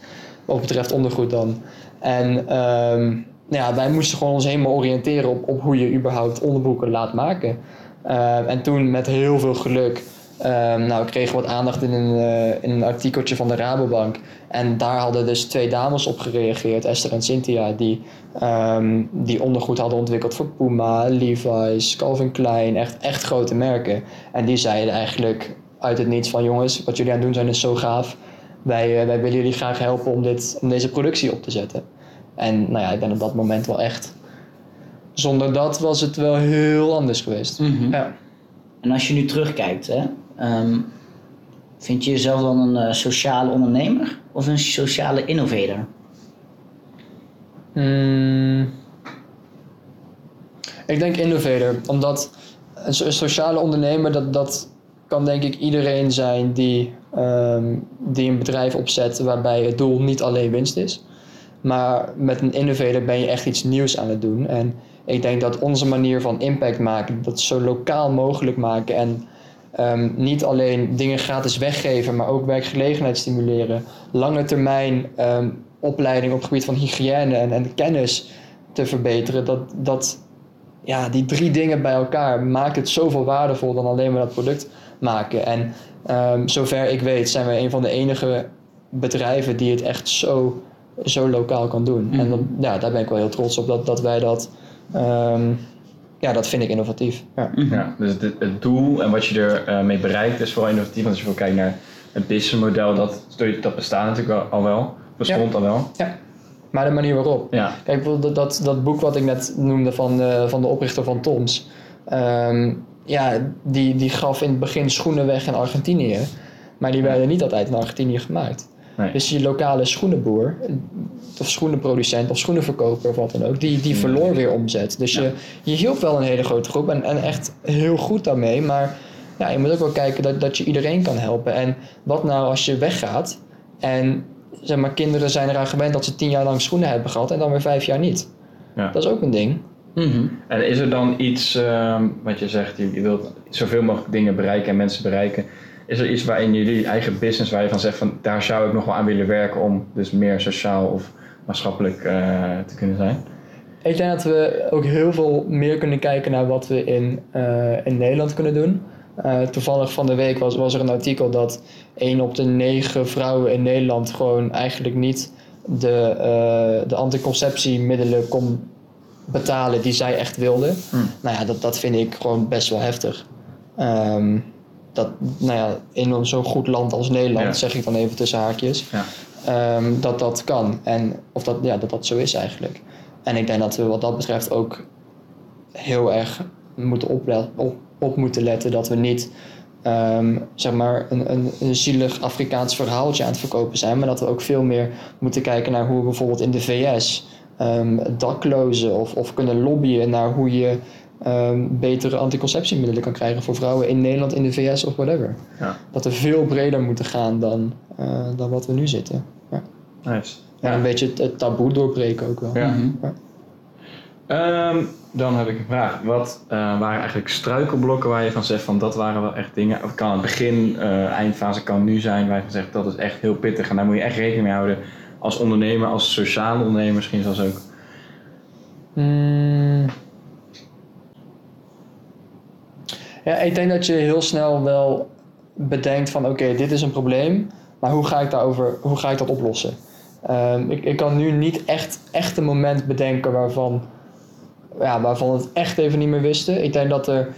Wat betreft ondergoed dan. En ehm, nou ja, wij moesten gewoon ons helemaal oriënteren op, op hoe je überhaupt onderbroeken laat maken. Ehm, en toen met heel veel geluk ehm, nou, kregen we wat aandacht in een, eh, in een artikeltje van de Rabobank. En daar hadden dus twee dames op gereageerd, Esther en Cynthia, die, ehm, die ondergoed hadden ontwikkeld voor Puma, Levi's, Calvin Klein, echt, echt grote merken. En die zeiden eigenlijk uit het niets van jongens, wat jullie aan het doen zijn is zo gaaf. Wij, eh, wij willen jullie graag helpen om, dit, om deze productie op te zetten. En nou ja, ik ben op dat moment wel echt... Zonder dat was het wel heel anders geweest. Mhm. Ja. En als je nu terugkijkt, hè, ehm, vind je jezelf dan een eh, sociale ondernemer of een sociale innovator? Hmm. Ik denk innovator, omdat een, so- een sociale ondernemer, dat, dat kan denk ik iedereen zijn die, ehm, die een bedrijf opzet waarbij het doel niet alleen winst is. Maar met een innovator ben je echt iets nieuws aan het doen. En Ik denk dat onze manier van impact maken, dat zo lokaal mogelijk maken en ehm, niet alleen dingen gratis weggeven, maar ook werkgelegenheid stimuleren, lange termijn ehm, opleiding op het gebied van hygiëne en, en kennis te verbeteren, dat, dat ja, die drie dingen bij elkaar maakt het zoveel waardevol dan alleen maar dat product maken. En um, zover ik weet zijn we een van de enige bedrijven die het echt zo, zo lokaal kan doen. En dat, ja, daar ben ik wel heel trots op dat, dat wij dat. Ja, dat vind ik innovatief. Ja. Ja, dus het, het doel en wat je ermee mee bereikt is vooral innovatief. Want als je wil kijken naar het businessmodel, dat, dat bestaat natuurlijk al- al wel. Bestond al wel. Maar de manier waarop. Ja. Kijk, bijvoorbeeld dat, dat, dat boek wat ik net noemde van, eh, van de oprichter van Toms. Ehm, ja, die, die gaf in het begin schoenen weg in Argentinië. Maar die werden niet altijd in Argentinië gemaakt. Nee. Dus die lokale schoenenboer, of schoenenproducent of schoenenverkoper of wat dan ook, die, die verloor weer omzet. Dus je, je hielp wel een hele grote groep en, en echt heel goed daarmee. Maar ja, je moet ook wel kijken dat, dat je iedereen kan helpen. En wat nou als je weggaat en zeg maar, kinderen zijn eraan gewend dat ze tien jaar lang schoenen hebben gehad en dan weer vijf jaar niet. Ja. Dat is ook een ding. Mhm. En is er dan iets, ehm, wat je zegt, je, je wilt zoveel mogelijk dingen bereiken en mensen bereiken. Is er iets waarin jullie eigen business, waar je van zegt van daar zou ik nog wel aan willen werken om dus meer sociaal of maatschappelijk eh, te kunnen zijn? Ik denk dat we ook heel veel meer kunnen kijken naar wat we in, eh, in Nederland kunnen doen. Eh, toevallig van de week was, was er een artikel dat 1 op de 9 vrouwen in Nederland gewoon eigenlijk niet de, de anticonceptiemiddelen kon betalen die zij echt wilden. Hmm. Nou ja, dat, dat vind ik gewoon best wel heftig. Ehm, dat, nou ja, in zo'n goed land als Nederland, Ja. zeg ik dan even tussen haakjes, Ja. ehm, dat dat kan. En of dat, ja, dat dat zo is eigenlijk. En ik denk dat we wat dat betreft ook heel erg moeten op, op moeten letten dat we niet ehm, zeg maar een, een, een zielig Afrikaans verhaaltje aan het verkopen zijn, maar dat we ook veel meer moeten kijken naar hoe we bijvoorbeeld in de VS ehm, daklozen of, of kunnen lobbyen naar hoe je ehm, betere anticonceptiemiddelen kan krijgen voor vrouwen in Nederland, in de VS of whatever. Ja. Dat we veel breder moeten gaan dan, eh, dan wat we nu zitten. Ja. Nice. En een beetje het, het taboe doorbreken ook wel. Ja. Mhm. Ehm, dan heb ik een vraag. Wat eh, waren eigenlijk struikelblokken waar je van zegt van dat waren wel echt dingen. Of kan het begin, eh, eindfase kan nu zijn waar je van zegt dat is echt heel pittig en daar moet je echt rekening mee houden als ondernemer, als sociale ondernemer misschien zelfs ook. Mm. Ja, ik denk dat je heel snel wel bedenkt van oké, dit is een probleem, maar hoe ga ik, daarover, hoe ga ik dat oplossen? Ehm, ik, ik kan nu niet echt, echt een moment bedenken waarvan, ja, waarvan we het echt even niet meer wisten. Ik denk dat er,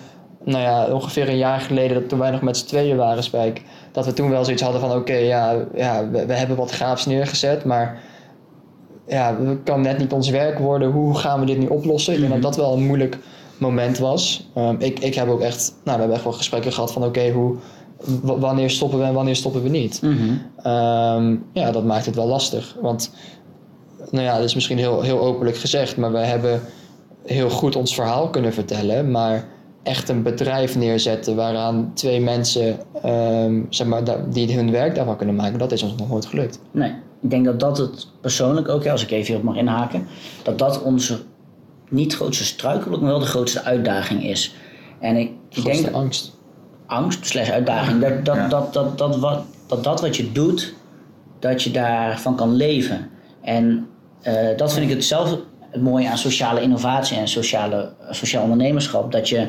nou ja, ongeveer een jaar geleden, dat toen wij nog met z'n tweeën waren, Spijk, dat we toen wel zoiets hadden van oké, ja, ja we, we hebben wat gaafs neergezet, maar ja, het kan net niet ons werk worden. Hoe gaan we dit nu oplossen? Ik denk dat dat wel een moeilijk moment was. Ehm, ik, ik heb ook echt, nou, we hebben echt wel gesprekken gehad van oké, hoe, wanneer stoppen we en wanneer stoppen we niet? Mhm. Ehm, ja, dat maakt het wel lastig. Want, nou ja, dat is misschien heel, heel openlijk gezegd, maar we hebben heel goed ons verhaal kunnen vertellen. Maar echt een bedrijf neerzetten waaraan twee mensen, ehm, zeg maar, die hun werk daarvan kunnen maken, dat is ons nog nooit gelukt. Nee, ik denk dat dat het persoonlijk ook, als ik even hierop mag inhaken, dat dat onze niet grootste struikelblok, maar wel de grootste uitdaging is. En ik, ik denk angst. angst slash uitdaging, dat dat, Ja. dat, dat, dat, wat, dat dat wat je doet, dat je daarvan kan leven. En eh, dat vind ik het zelf het mooie aan sociale innovatie en sociale, sociaal ondernemerschap, dat je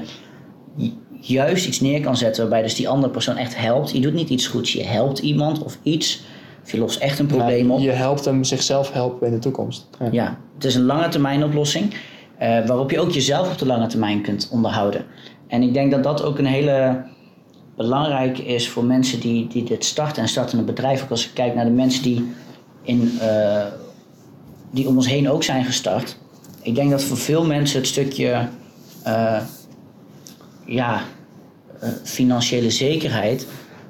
ju- juist iets neer kan zetten waarbij dus die andere persoon echt helpt. Je doet niet iets goeds, je helpt iemand of iets, of je lost echt een probleem op. Je helpt hem zichzelf helpen in de toekomst. Ja. Ja, het is een lange termijn oplossing eh, waarop je ook jezelf op de lange termijn kunt onderhouden. En ik denk dat dat ook een hele belangrijke is voor mensen die, die dit starten en starten een bedrijf. Ook als ik kijk naar de mensen die, in, eh, die om ons heen ook zijn gestart. Ik denk dat voor veel mensen het stukje eh, ja, financiële zekerheid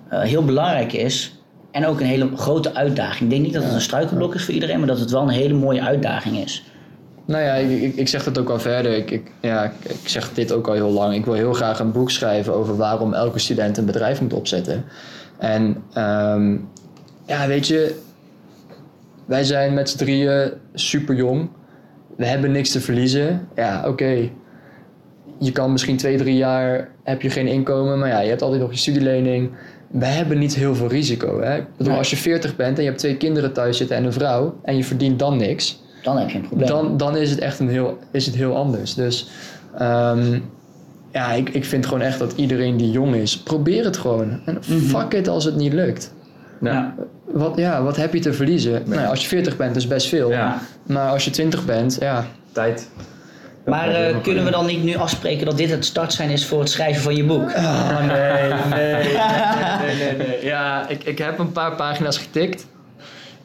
heel belangrijk is. En ook een hele grote uitdaging. Ik denk niet dat het een struikelblok is voor iedereen, maar dat het wel een hele mooie uitdaging is. Nou ja, ik, ik, ik zeg het ook al verder. Ik, ik, ja, ik, zeg dit ook al heel lang. Ik wil heel graag een boek schrijven over waarom elke student een bedrijf moet opzetten. En ehm, ja, weet je, wij zijn met z'n drieën super jong. we hebben niks te verliezen. Ja, oké. Je kan misschien twee, drie jaar heb je geen inkomen, maar ja, je hebt altijd nog je studielening. We hebben niet heel veel risico. Hè? Ik bedoel, als je 40 bent en je hebt twee kinderen thuis zitten en een vrouw en je verdient dan niks, Dan heb je een probleem. dan, dan is het echt een heel, is het heel anders. Dus ehm, ja, ik, ik vind gewoon echt dat iedereen die jong is, probeer het gewoon. En fuck it als het niet lukt. Ja. Ja. Wat, ja, wat heb je te verliezen? Nou, als je 40 bent, is best veel. Ja. Maar als je 20 bent, ja. Tijd. Maar eh, kunnen we dan niet nu afspreken dat dit het startsein is voor het schrijven van je boek? Oh nee, nee, nee, nee, nee, nee. [LAUGHS] Ja, ik, ik heb een paar pagina's getikt.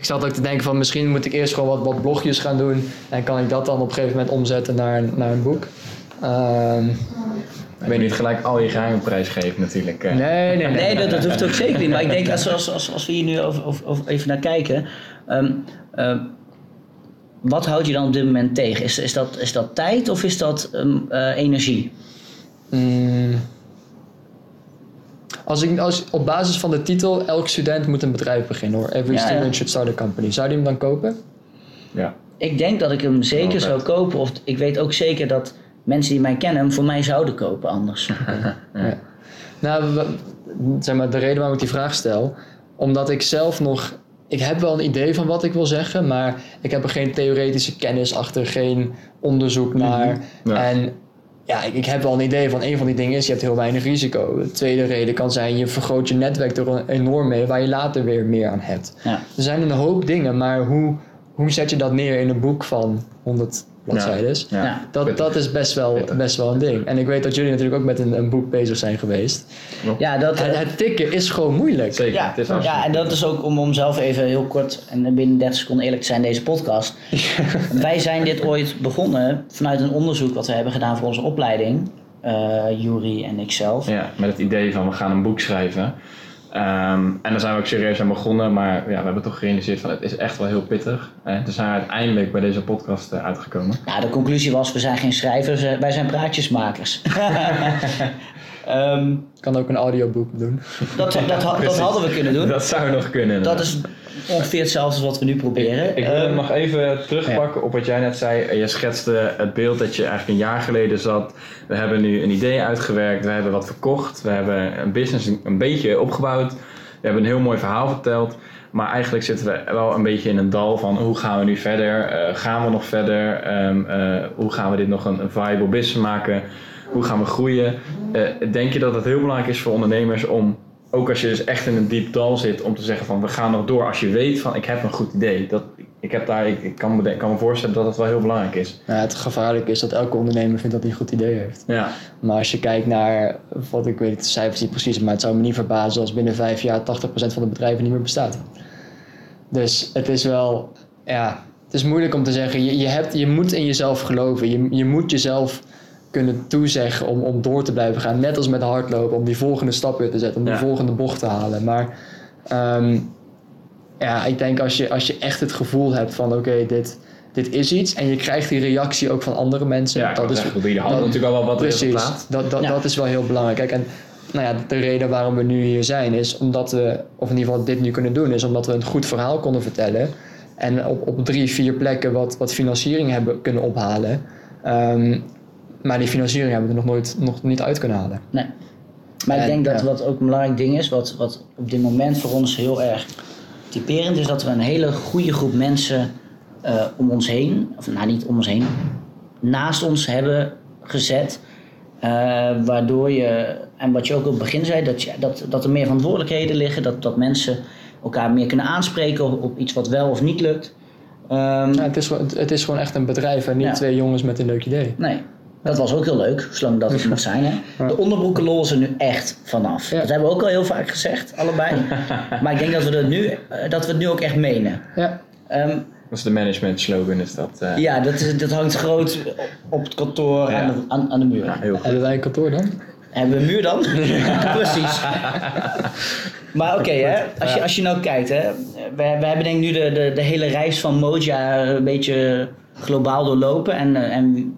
Ik zat ook te denken van misschien moet ik eerst gewoon wat, wat blogjes gaan doen. En kan ik dat dan op een gegeven moment omzetten naar, een- naar een boek. Ehm, Ik weet niet gelijk al je geheimen prijsgeven natuurlijk. eh. nee, nee, nee. Nee, dat, dat hoeft ook zeker niet. Maar ik denk, als, als, als, als we hier nu over, over, even naar kijken. ehm, ehm, wat houdt je dan op dit moment tegen? Is, is, dat, is dat tijd of is dat eh, energie? Mm. Als ik, als, op basis van de titel, elk student moet een bedrijf beginnen hoor. Every Ja, ja. student should start a company. Zou je hem dan kopen? Ja. Ik denk dat ik hem zeker zou kopen. Of ik weet ook zeker dat mensen die mij kennen hem voor mij zouden kopen anders. [LAUGHS] Ja. Nou, we- zeg maar, de reden waarom ik die vraag stel, omdat ik zelf nog. Ik heb wel een idee van wat ik wil zeggen, maar ik heb er geen theoretische kennis achter, geen onderzoek naar. Ja. En ja, ik, ik heb wel een idee van een van die dingen is, je hebt heel weinig risico. De tweede reden kan zijn, je vergroot je netwerk er enorm mee, waar je later weer meer aan hebt. Ja. Er zijn een hoop dingen, maar hoe, hoe zet je dat neer in een boek van 100 bladzijden? Ja. Ja. Dat, dat is best wel, best wel een ding. En ik weet dat jullie natuurlijk ook met een, een boek bezig zijn geweest. Ja, dat, Het, het tikken is gewoon moeilijk. Zeker. ja, het is ja, en dat is ook om, om zelf even heel kort en binnen 30 seconden eerlijk te zijn, deze podcast. [LAUGHS] Wij zijn dit ooit begonnen vanuit een onderzoek wat we hebben gedaan voor onze opleiding. eh Jury en ikzelf. Ja, met het idee van we gaan een boek schrijven. Ehm, en daar zijn we ook serieus aan begonnen, maar ja, we hebben toch gerealiseerd van het is echt wel heel pittig. En toen zijn we uiteindelijk bij deze podcast eh, uitgekomen. Nou, de conclusie was, we zijn geen schrijvers, eh, wij zijn praatjesmakers. [LAUGHS] Ehm, Ik kan ook een audioboek doen. dat, dat, dat, hadden we kunnen doen. Dat zou nog kunnen. Dat is ongeveer hetzelfde als wat we nu proberen. Ik wil hem Ehm, nog even terugpakken op wat jij net zei. Je schetste het beeld dat je eigenlijk een jaar geleden zat. We hebben nu een idee uitgewerkt. We hebben wat verkocht. We hebben een business een- beetje opgebouwd. We hebben een heel mooi verhaal verteld. Maar eigenlijk zitten we wel een beetje in een dal van hoe gaan we nu verder? Eh, gaan we nog verder? Ehm, eh, hoe gaan we dit nog een, een viable business maken? Hoe gaan we groeien? Eh, denk je dat het heel belangrijk is voor ondernemers om ook als je dus echt in een diep dal zit, om te zeggen van we gaan nog door. Als je weet van ik heb een goed idee. Dat, ik, heb daar, ik, ik kan, me, ik kan me voorstellen dat het wel heel belangrijk is. Het gevaarlijke is dat elke ondernemer vindt dat hij een goed idee heeft. Ja, Maar als je kijkt naar, wat ik weet de cijfers niet precies, maar het zou me niet verbazen als binnen vijf jaar 80% van de bedrijven niet meer bestaat. Dus het is wel, ja, het is moeilijk om te zeggen. Je, je, hebt, je moet in jezelf geloven. Je, je moet jezelf kunnen toezeggen om, om door te blijven gaan. Net als met hardlopen, om die volgende stap weer te zetten, om die Ja. volgende bocht te halen. Maar ehm, ja, ik denk als je, als je echt het gevoel hebt van oké, dit, dit is iets. En je krijgt die reactie ook van andere mensen. ja dat is, dat- natuurlijk al wel wat Precies, resultaat. dat, dat, Ja. dat is wel heel belangrijk. Kijk, en nou ja, de reden waarom we nu hier zijn is omdat we, of in ieder geval dit nu kunnen doen, is omdat we een goed verhaal konden vertellen. En op, op drie, vier plekken wat, wat financiering hebben kunnen ophalen. Ehm, maar die financiering hebben we er nog nooit nog niet uit kunnen halen. Nee. Maar ik En, denk dat ja. wat ook een belangrijk ding is, wat, wat op dit moment voor ons heel erg typerend is, dat we een hele goede groep mensen eh, om ons heen, of nou niet om ons heen, naast ons hebben gezet. eh, waardoor je, en wat je ook op het begin zei, dat, je, dat, dat er meer verantwoordelijkheden liggen, dat, dat mensen elkaar meer kunnen aanspreken op, op iets wat wel of niet lukt. Ehm, Ja, het, is, gewoon- het is gewoon echt een bedrijf en niet Ja. twee jongens met een leuk idee. Nee, dat was ook heel leuk, zolang dat het [LAUGHS] mag zijn. Hè? De onderbroeken er nu echt vanaf. Ja. Dat hebben we ook al heel vaak gezegd, allebei. [LAUGHS] maar ik denk dat we, dat nu, eh, dat we het nu ook echt menen. Ja, Ehm, Dat is de management slogan is dat. eh, ja, dat, is, dat hangt groot op het kantoor Ja. aan, de, aan, aan de muur. ja, hebben wij een kantoor dan? Hebben we een muur dan? [LAUGHS] Precies. Maar oké, hè, als, je, als je nou kijkt, hè, we, we hebben denk ik nu de, de, de hele reis van Moja een beetje globaal doorlopen. En, eh, en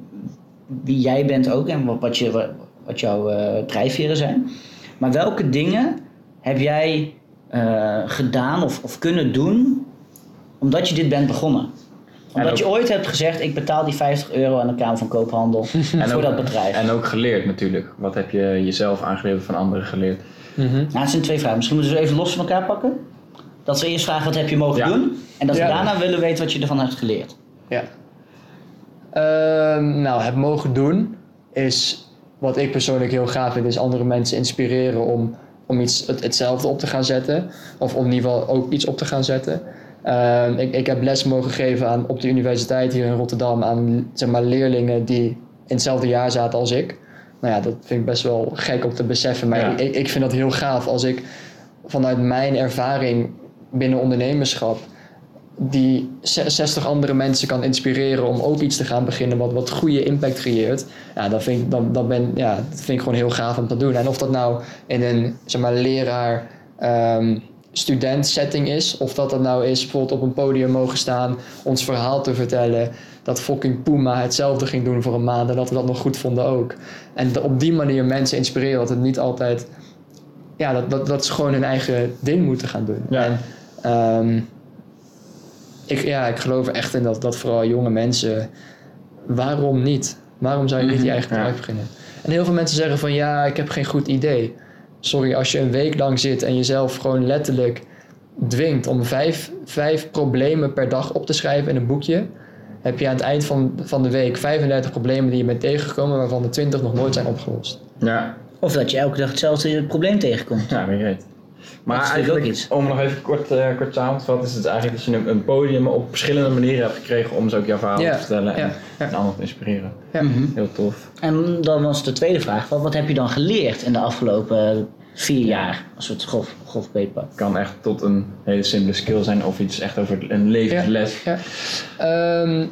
wie, jij bent ook en wat, wat, je, wat jouw eh, drijfveren zijn. Maar welke dingen heb jij eh, gedaan of, of kunnen doen omdat je dit bent begonnen? Omdat ook- je ooit hebt gezegd, ik betaal die 50 euro aan de Kamer van Koophandel [LAUGHS] voor ook- dat bedrijf. En ook geleerd natuurlijk. Wat heb je jezelf aangeleerd of van anderen geleerd? Mhm. Nou, het zijn twee vragen. Misschien moeten we ze even los van elkaar pakken. Dat we eerst vragen, wat heb je mogen Ja. doen? En dat we Ja. daarna willen weten wat je ervan hebt geleerd. Ja. Ehm, nou, het mogen doen is wat ik persoonlijk heel gaaf vind, is andere mensen inspireren om, om iets het, hetzelfde op te gaan zetten. Of om in ieder geval ook iets op te gaan zetten. Ehm, ik, ik heb les mogen geven aan, op de universiteit hier in Rotterdam aan zeg maar, leerlingen die in hetzelfde jaar zaten als ik. Nou ja, dat vind ik best wel gek om te beseffen. Maar Ja. ik, ik vind dat heel gaaf als ik vanuit mijn ervaring binnen ondernemerschap die ze- 60 andere mensen kan inspireren om ook iets te gaan beginnen wat, wat goede impact creëert. Ja, dat vind, ik, dan, dan ben, ja, dat vind ik gewoon heel gaaf om te doen. En of dat nou in een zeg maar, leraar ehm, student setting is, of dat dat nou is bijvoorbeeld op een podium mogen staan, ons verhaal te vertellen, dat fucking Puma hetzelfde ging doen voor een maand en dat we dat nog goed vonden ook. En op die manier mensen inspireren, dat het niet altijd, ja, dat, dat, dat ze gewoon hun eigen ding moeten gaan doen. Ja. En, ehm, ik, ja, ik geloof er echt in dat, dat vooral jonge mensen. Waarom niet? Waarom zou je niet je eigen Ja. bedrijf beginnen? En heel veel mensen zeggen van ja, ik heb geen goed idee. Sorry, als je een week lang zit en jezelf gewoon letterlijk dwingt om vijf, vijf problemen per dag op te schrijven in een boekje, heb je aan het eind van, van de week 35 problemen die je bent tegengekomen, waarvan de 20 nog nooit zijn opgelost. Ja, Of dat je elke dag hetzelfde probleem tegenkomt. ja wie weet. Maar Dat eigenlijk, ook iets. om nog even kort, eh kort samen te vatten, is het eigenlijk dat je een, een podium op verschillende manieren hebt gekregen om zo ook jouw verhaal Ja, te vertellen en, ja, ja. en anderen te inspireren. Ja. Mhm. Heel tof. En dan was de tweede vraag, wat, wat heb je dan geleerd in de afgelopen vier jaar? Als we het grof, grof kan echt tot een hele simpele skill zijn of iets echt over een levensles. Ja. Ehm,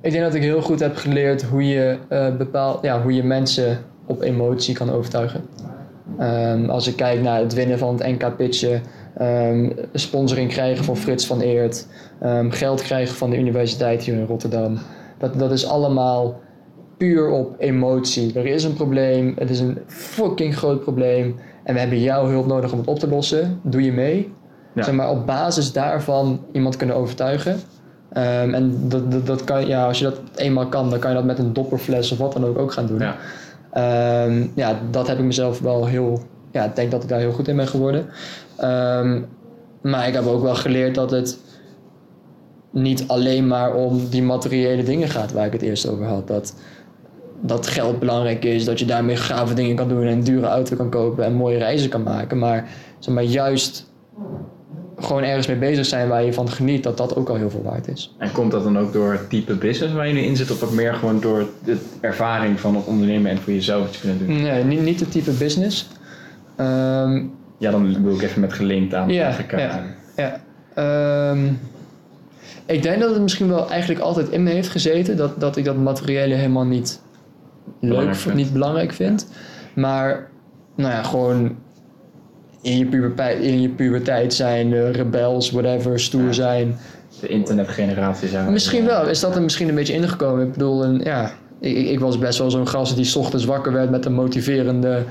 ik denk dat ik heel goed heb geleerd hoe je, eh bepaal, ja, hoe je mensen op emotie kan overtuigen. Ehm, als ik kijk naar het winnen van het NK pitchen, ehm, sponsoring krijgen van Frits van Eert, ehm, geld krijgen van de universiteit hier in Rotterdam. Dat, dat is allemaal puur op emotie. Er is een probleem, het is een fucking groot probleem en we hebben jouw hulp nodig om het op te lossen. Doe je mee? Ja. Zeg maar op basis daarvan iemand kunnen overtuigen. En dat, dat, dat kan, ja, als je dat eenmaal kan, dan kan je dat met een dopperfles of wat dan ook ook gaan doen. Ja. Ehm, ja, dat heb ik mezelf wel heel. Ja, ik denk dat ik daar heel goed in ben geworden. Ehm, maar ik heb ook wel geleerd dat het niet alleen maar om die materiële dingen gaat waar ik het eerst over had. Dat, dat geld belangrijk is, dat je daarmee gave dingen kan doen en een dure auto kan kopen en mooie reizen kan maken. Maar, zeg maar juist gewoon ergens mee bezig zijn waar je van geniet, dat dat ook al heel veel waard is. En komt dat dan ook door het type business waar je nu in zit of ook meer gewoon door de ervaring van het ondernemen en voor jezelf iets kunnen doen? Nee, niet, niet het type business. Ehm, Ja, dan wil ik even met gelinkt aan Ja, ja. Ja. Ehm, ik denk dat het misschien wel eigenlijk altijd in me heeft gezeten. Dat, dat ik dat materiële helemaal niet leuk Belangrijk vind, niet belangrijk vind. Maar nou ja, gewoon in je, puberteit, in je puberteit zijn, eh, rebels, whatever, stoer Ja. zijn. De internetgeneratie zou Misschien wel, is dat er misschien een beetje ingekomen. Ik bedoel, een, ja, ik, ik- was best wel zo'n gast die 's ochtends wakker werd met een motiverende,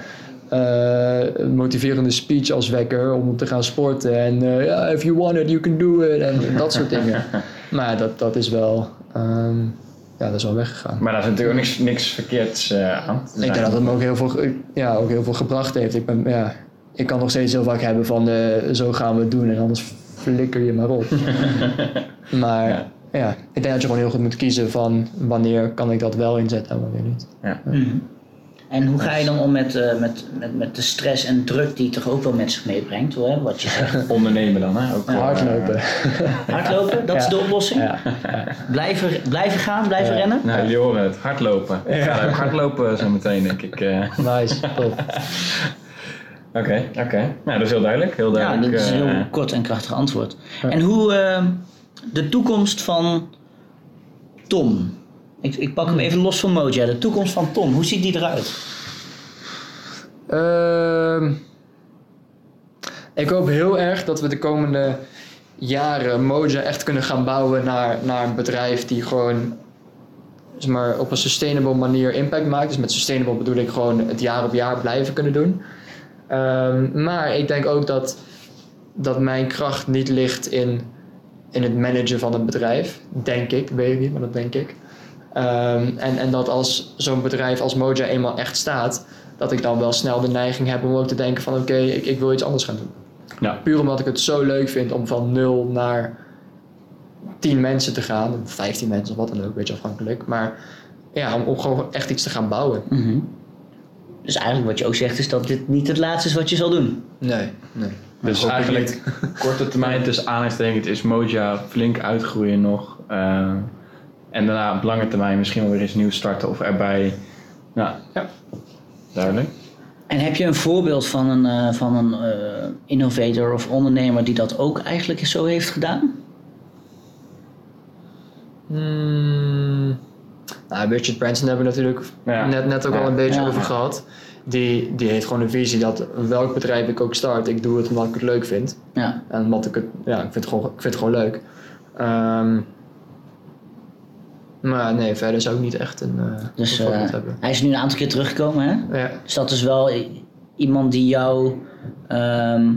eh, motiverende speech als wekker om te gaan sporten. En eh, ja, if you want it, you can do it. En dat soort dingen. [LAUGHS] Maar dat, dat is wel, ehm, ja, dat is wel weggegaan. Maar daar is natuurlijk ook niks, niks verkeerds eh, aan. Ik denk dat het me ook heel veel, ja, ook heel veel gebracht heeft. Ik, ben, ja, ik kan nog steeds heel vaak hebben van eh, zo gaan we het doen en anders flikker je maar op. [LAUGHS] maar Ja. ja. ik denk dat je gewoon heel goed moet kiezen van wanneer kan ik dat wel inzetten en wanneer niet. Ja. Mhm. En hoe ga je dan om met, eh, met, met, met de stress en druk die toch ook wel met zich meebrengt, hoor, hè, wat je zegt. [LAUGHS] Ondernemen dan, hè? Ook Ja, wel, hardlopen. eh, [LAUGHS] Hardlopen, dat is Ja. de oplossing. Ja. Blijven, blijven gaan, blijven rennen. nou, jullie horen het. Hardlopen. Ik ga ook hardlopen zo meteen, denk ik. eh. Nice, top. Oké, oké. Nou, dat is heel duidelijk. Heel Ja, duidelijk. dat is een eh, heel kort en krachtig antwoord. En hoe eh, de toekomst van Tom. Ik, ik pak hem even los van Moja. De toekomst van Tom, hoe ziet die eruit? Ehm, ik hoop heel erg dat we de komende jaren Moja echt kunnen gaan bouwen naar, naar een bedrijf die gewoon zeg maar, op een sustainable manier impact maakt. Dus met sustainable bedoel ik gewoon het jaar op jaar blijven kunnen doen. Ehm, maar ik denk ook dat, dat mijn kracht niet ligt in in het managen van het bedrijf. Denk ik, weet ik niet, maar dat denk ik. Ehm, en, en dat als zo'n bedrijf als Moja eenmaal echt staat, dat ik dan wel snel de neiging heb om ook te denken van oké, ik, ik wil iets anders gaan doen. Ja. Puur omdat ik het zo leuk vind om van 0 naar 10 mensen te gaan, of 15 mensen of wat dan ook, een beetje afhankelijk. Maar ja, om, om gewoon echt iets te gaan bouwen. Mhm. Dus eigenlijk wat je ook zegt is dat dit niet het laatste is wat je zal doen. Nee, nee. Dus eigenlijk [LAUGHS] korte termijn tussen aanhalingstekens is Moja flink uitgroeien nog. eh, en daarna op lange termijn misschien wel weer eens nieuw starten of erbij. Ja, Ja. duidelijk. En heb je een voorbeeld van een, eh, van een eh, innovator of ondernemer die dat ook eigenlijk zo heeft gedaan? Hmm. Nou, Richard Branson hebben we natuurlijk Ja. net, net ook Ja. al een beetje Ja. over gehad. Die, die heeft gewoon een visie dat welk bedrijf ik ook start, ik doe het omdat ik het leuk vind. Ja. En omdat ik het, ja, ik vind het gewoon, ik vind het gewoon leuk. Ehm, maar nee, verder zou ik niet echt een, eh Dus eh, hebben. hij is nu een aantal keer teruggekomen, hè? Ja. Dus dat is wel iemand die jou, ehm,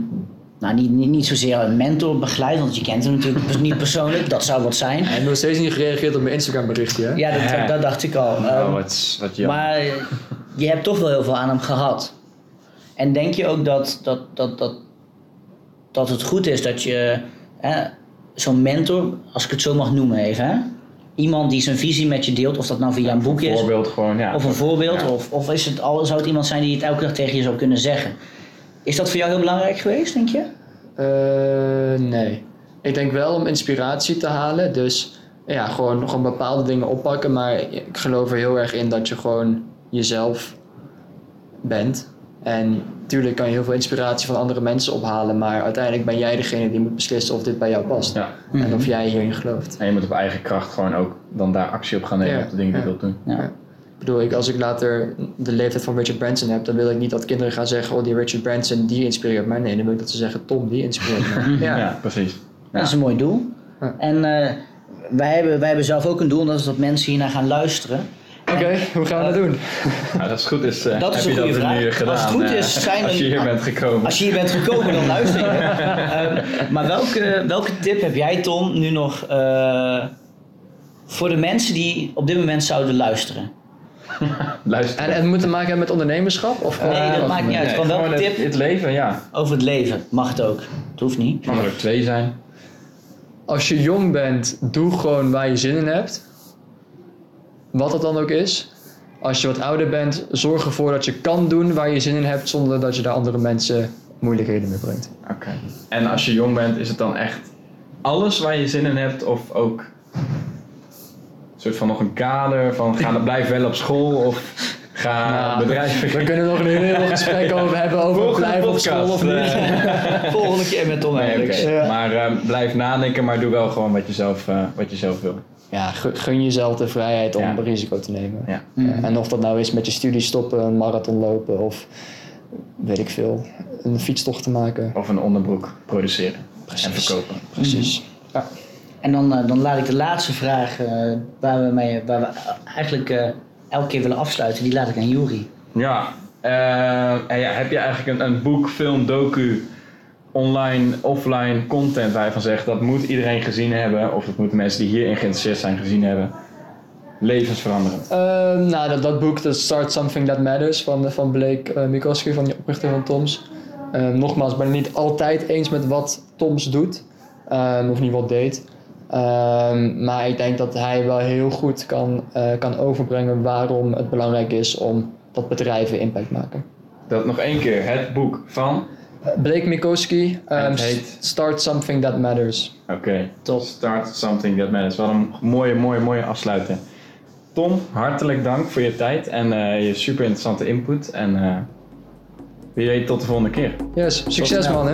nou niet, niet, niet zozeer een mentor begeleidt, want je kent hem natuurlijk [LAUGHS] niet persoonlijk, dat zou wat zijn. Hij heeft nog steeds niet gereageerd op mijn Instagram berichtje. hè? Ja, dat, Ja. dat dacht ik al. Oh, Ehm, wat, wat jammer. maar je hebt toch wel heel veel aan hem gehad. En denk je ook dat, dat, dat, dat, dat het goed is dat je hè, zo'n mentor, als ik het zo mag noemen even, hè? iemand die zijn visie met je deelt, of dat nou via een boek is, Voorbeeld gewoon, ja. of een voorbeeld, Ja. of, of is het al, zou het iemand zijn die het elke dag tegen je zou kunnen zeggen? Is dat voor jou heel belangrijk geweest, denk je? Eh, nee. Ik denk wel om inspiratie te halen. Dus ja, gewoon, gewoon bepaalde dingen oppakken. Maar ik geloof er heel erg in dat je gewoon jezelf bent. En natuurlijk kan je heel veel inspiratie van andere mensen ophalen. Maar uiteindelijk ben jij degene die moet beslissen of dit bij jou past. Ja. En of jij hierin gelooft. En je moet op eigen kracht gewoon ook dan daar actie op gaan nemen Ja. op de dingen die je Ja. wilt doen. Bedoel, ik, als ik later de leeftijd van Richard Branson heb, dan wil ik niet dat kinderen gaan zeggen: Oh, die Richard Branson die inspireert mij. Nee, dan wil ik dat ze zeggen: Tom, die inspireert mij. [LAUGHS] Ja, ja. precies. Dat is een mooi doel. Ja. En eh, wij, hebben, wij hebben zelf ook een doel, en dat is dat mensen hiernaar gaan luisteren. Oké, hoe gaan we dat doen? [LAUGHS] Nou, dat is goed. Is, eh, Dat is heb een je goede dat vraag. gedaan? Als het goed eh, is, zijn als je er- hier bent gekomen. Als je hier bent gekomen, dan luister je. [LAUGHS] Ehm, maar welke, welke tip heb jij, Tom, nu nog eh, voor de mensen die op dit moment zouden luisteren? [LAUGHS] Luister. En het moet te maken hebben met ondernemerschap? Of gewoon- Nee, dat of- maakt niet uit. Nee, gewoon het, tip? het leven, ja. Over het leven. Mag het ook. Het hoeft niet. Mag er ook twee zijn. Als je jong bent, doe gewoon waar je zin in hebt. Wat het dan ook is. Als je wat ouder bent, zorg ervoor dat je kan doen waar je zin in hebt zonder dat je daar andere mensen moeilijkheden mee brengt. Oké. En als je jong bent, is het dan echt alles waar je zin in hebt of ook soort van nog een kader van ga blijf wel op school of ga [LAUGHS] Nou, bedrijven. We kunnen nog een heel [LAUGHS] gesprek over hebben over Volgende blijven op school of niet. [LAUGHS] Volgende keer met Tom Nee. Ja. Maar eh, blijf nadenken, maar doe wel gewoon wat je zelf, eh, wat je zelf wil. Ja, gu- gun jezelf de vrijheid om Ja. risico te nemen. Ja. Ja, En of dat nou is met je studie stoppen, een marathon lopen of weet ik veel, een fietstocht te maken. Of een onderbroek produceren en Precies. verkopen. Precies. Ja. En dan, eh, dan laat ik de laatste vraag, eh, waar, we mee, waar we eigenlijk eh, elke keer willen afsluiten, die laat ik aan Juri. Ja, eh, en ja, heb je eigenlijk een, een boek, film, docu, online, offline content waar je van zegt dat moet iedereen gezien hebben, of dat moeten mensen die hierin geïnteresseerd zijn gezien hebben? Levensveranderend. Ehm, nou, dat, dat boek, dat Start Something That Matters van, van Blake uh, Mikoski, van de oprichter van Toms. Ehm, nogmaals, ik ben het niet altijd eens met wat Toms doet, ehm, of niet wat deed. Ehm, maar ik denk dat hij wel heel goed kan, eh, kan overbrengen waarom het belangrijk is om dat bedrijven impact maken. Dat nog één keer, het boek van. Blake Mikoski, het heet? Start Something That Matters. Oké, Top. Start Something That Matters. Wat een mooie, mooie, mooie afsluiten. Tom, hartelijk dank voor je tijd en eh, je super interessante input. En eh wie weet tot de volgende keer. Yes, succes man hè.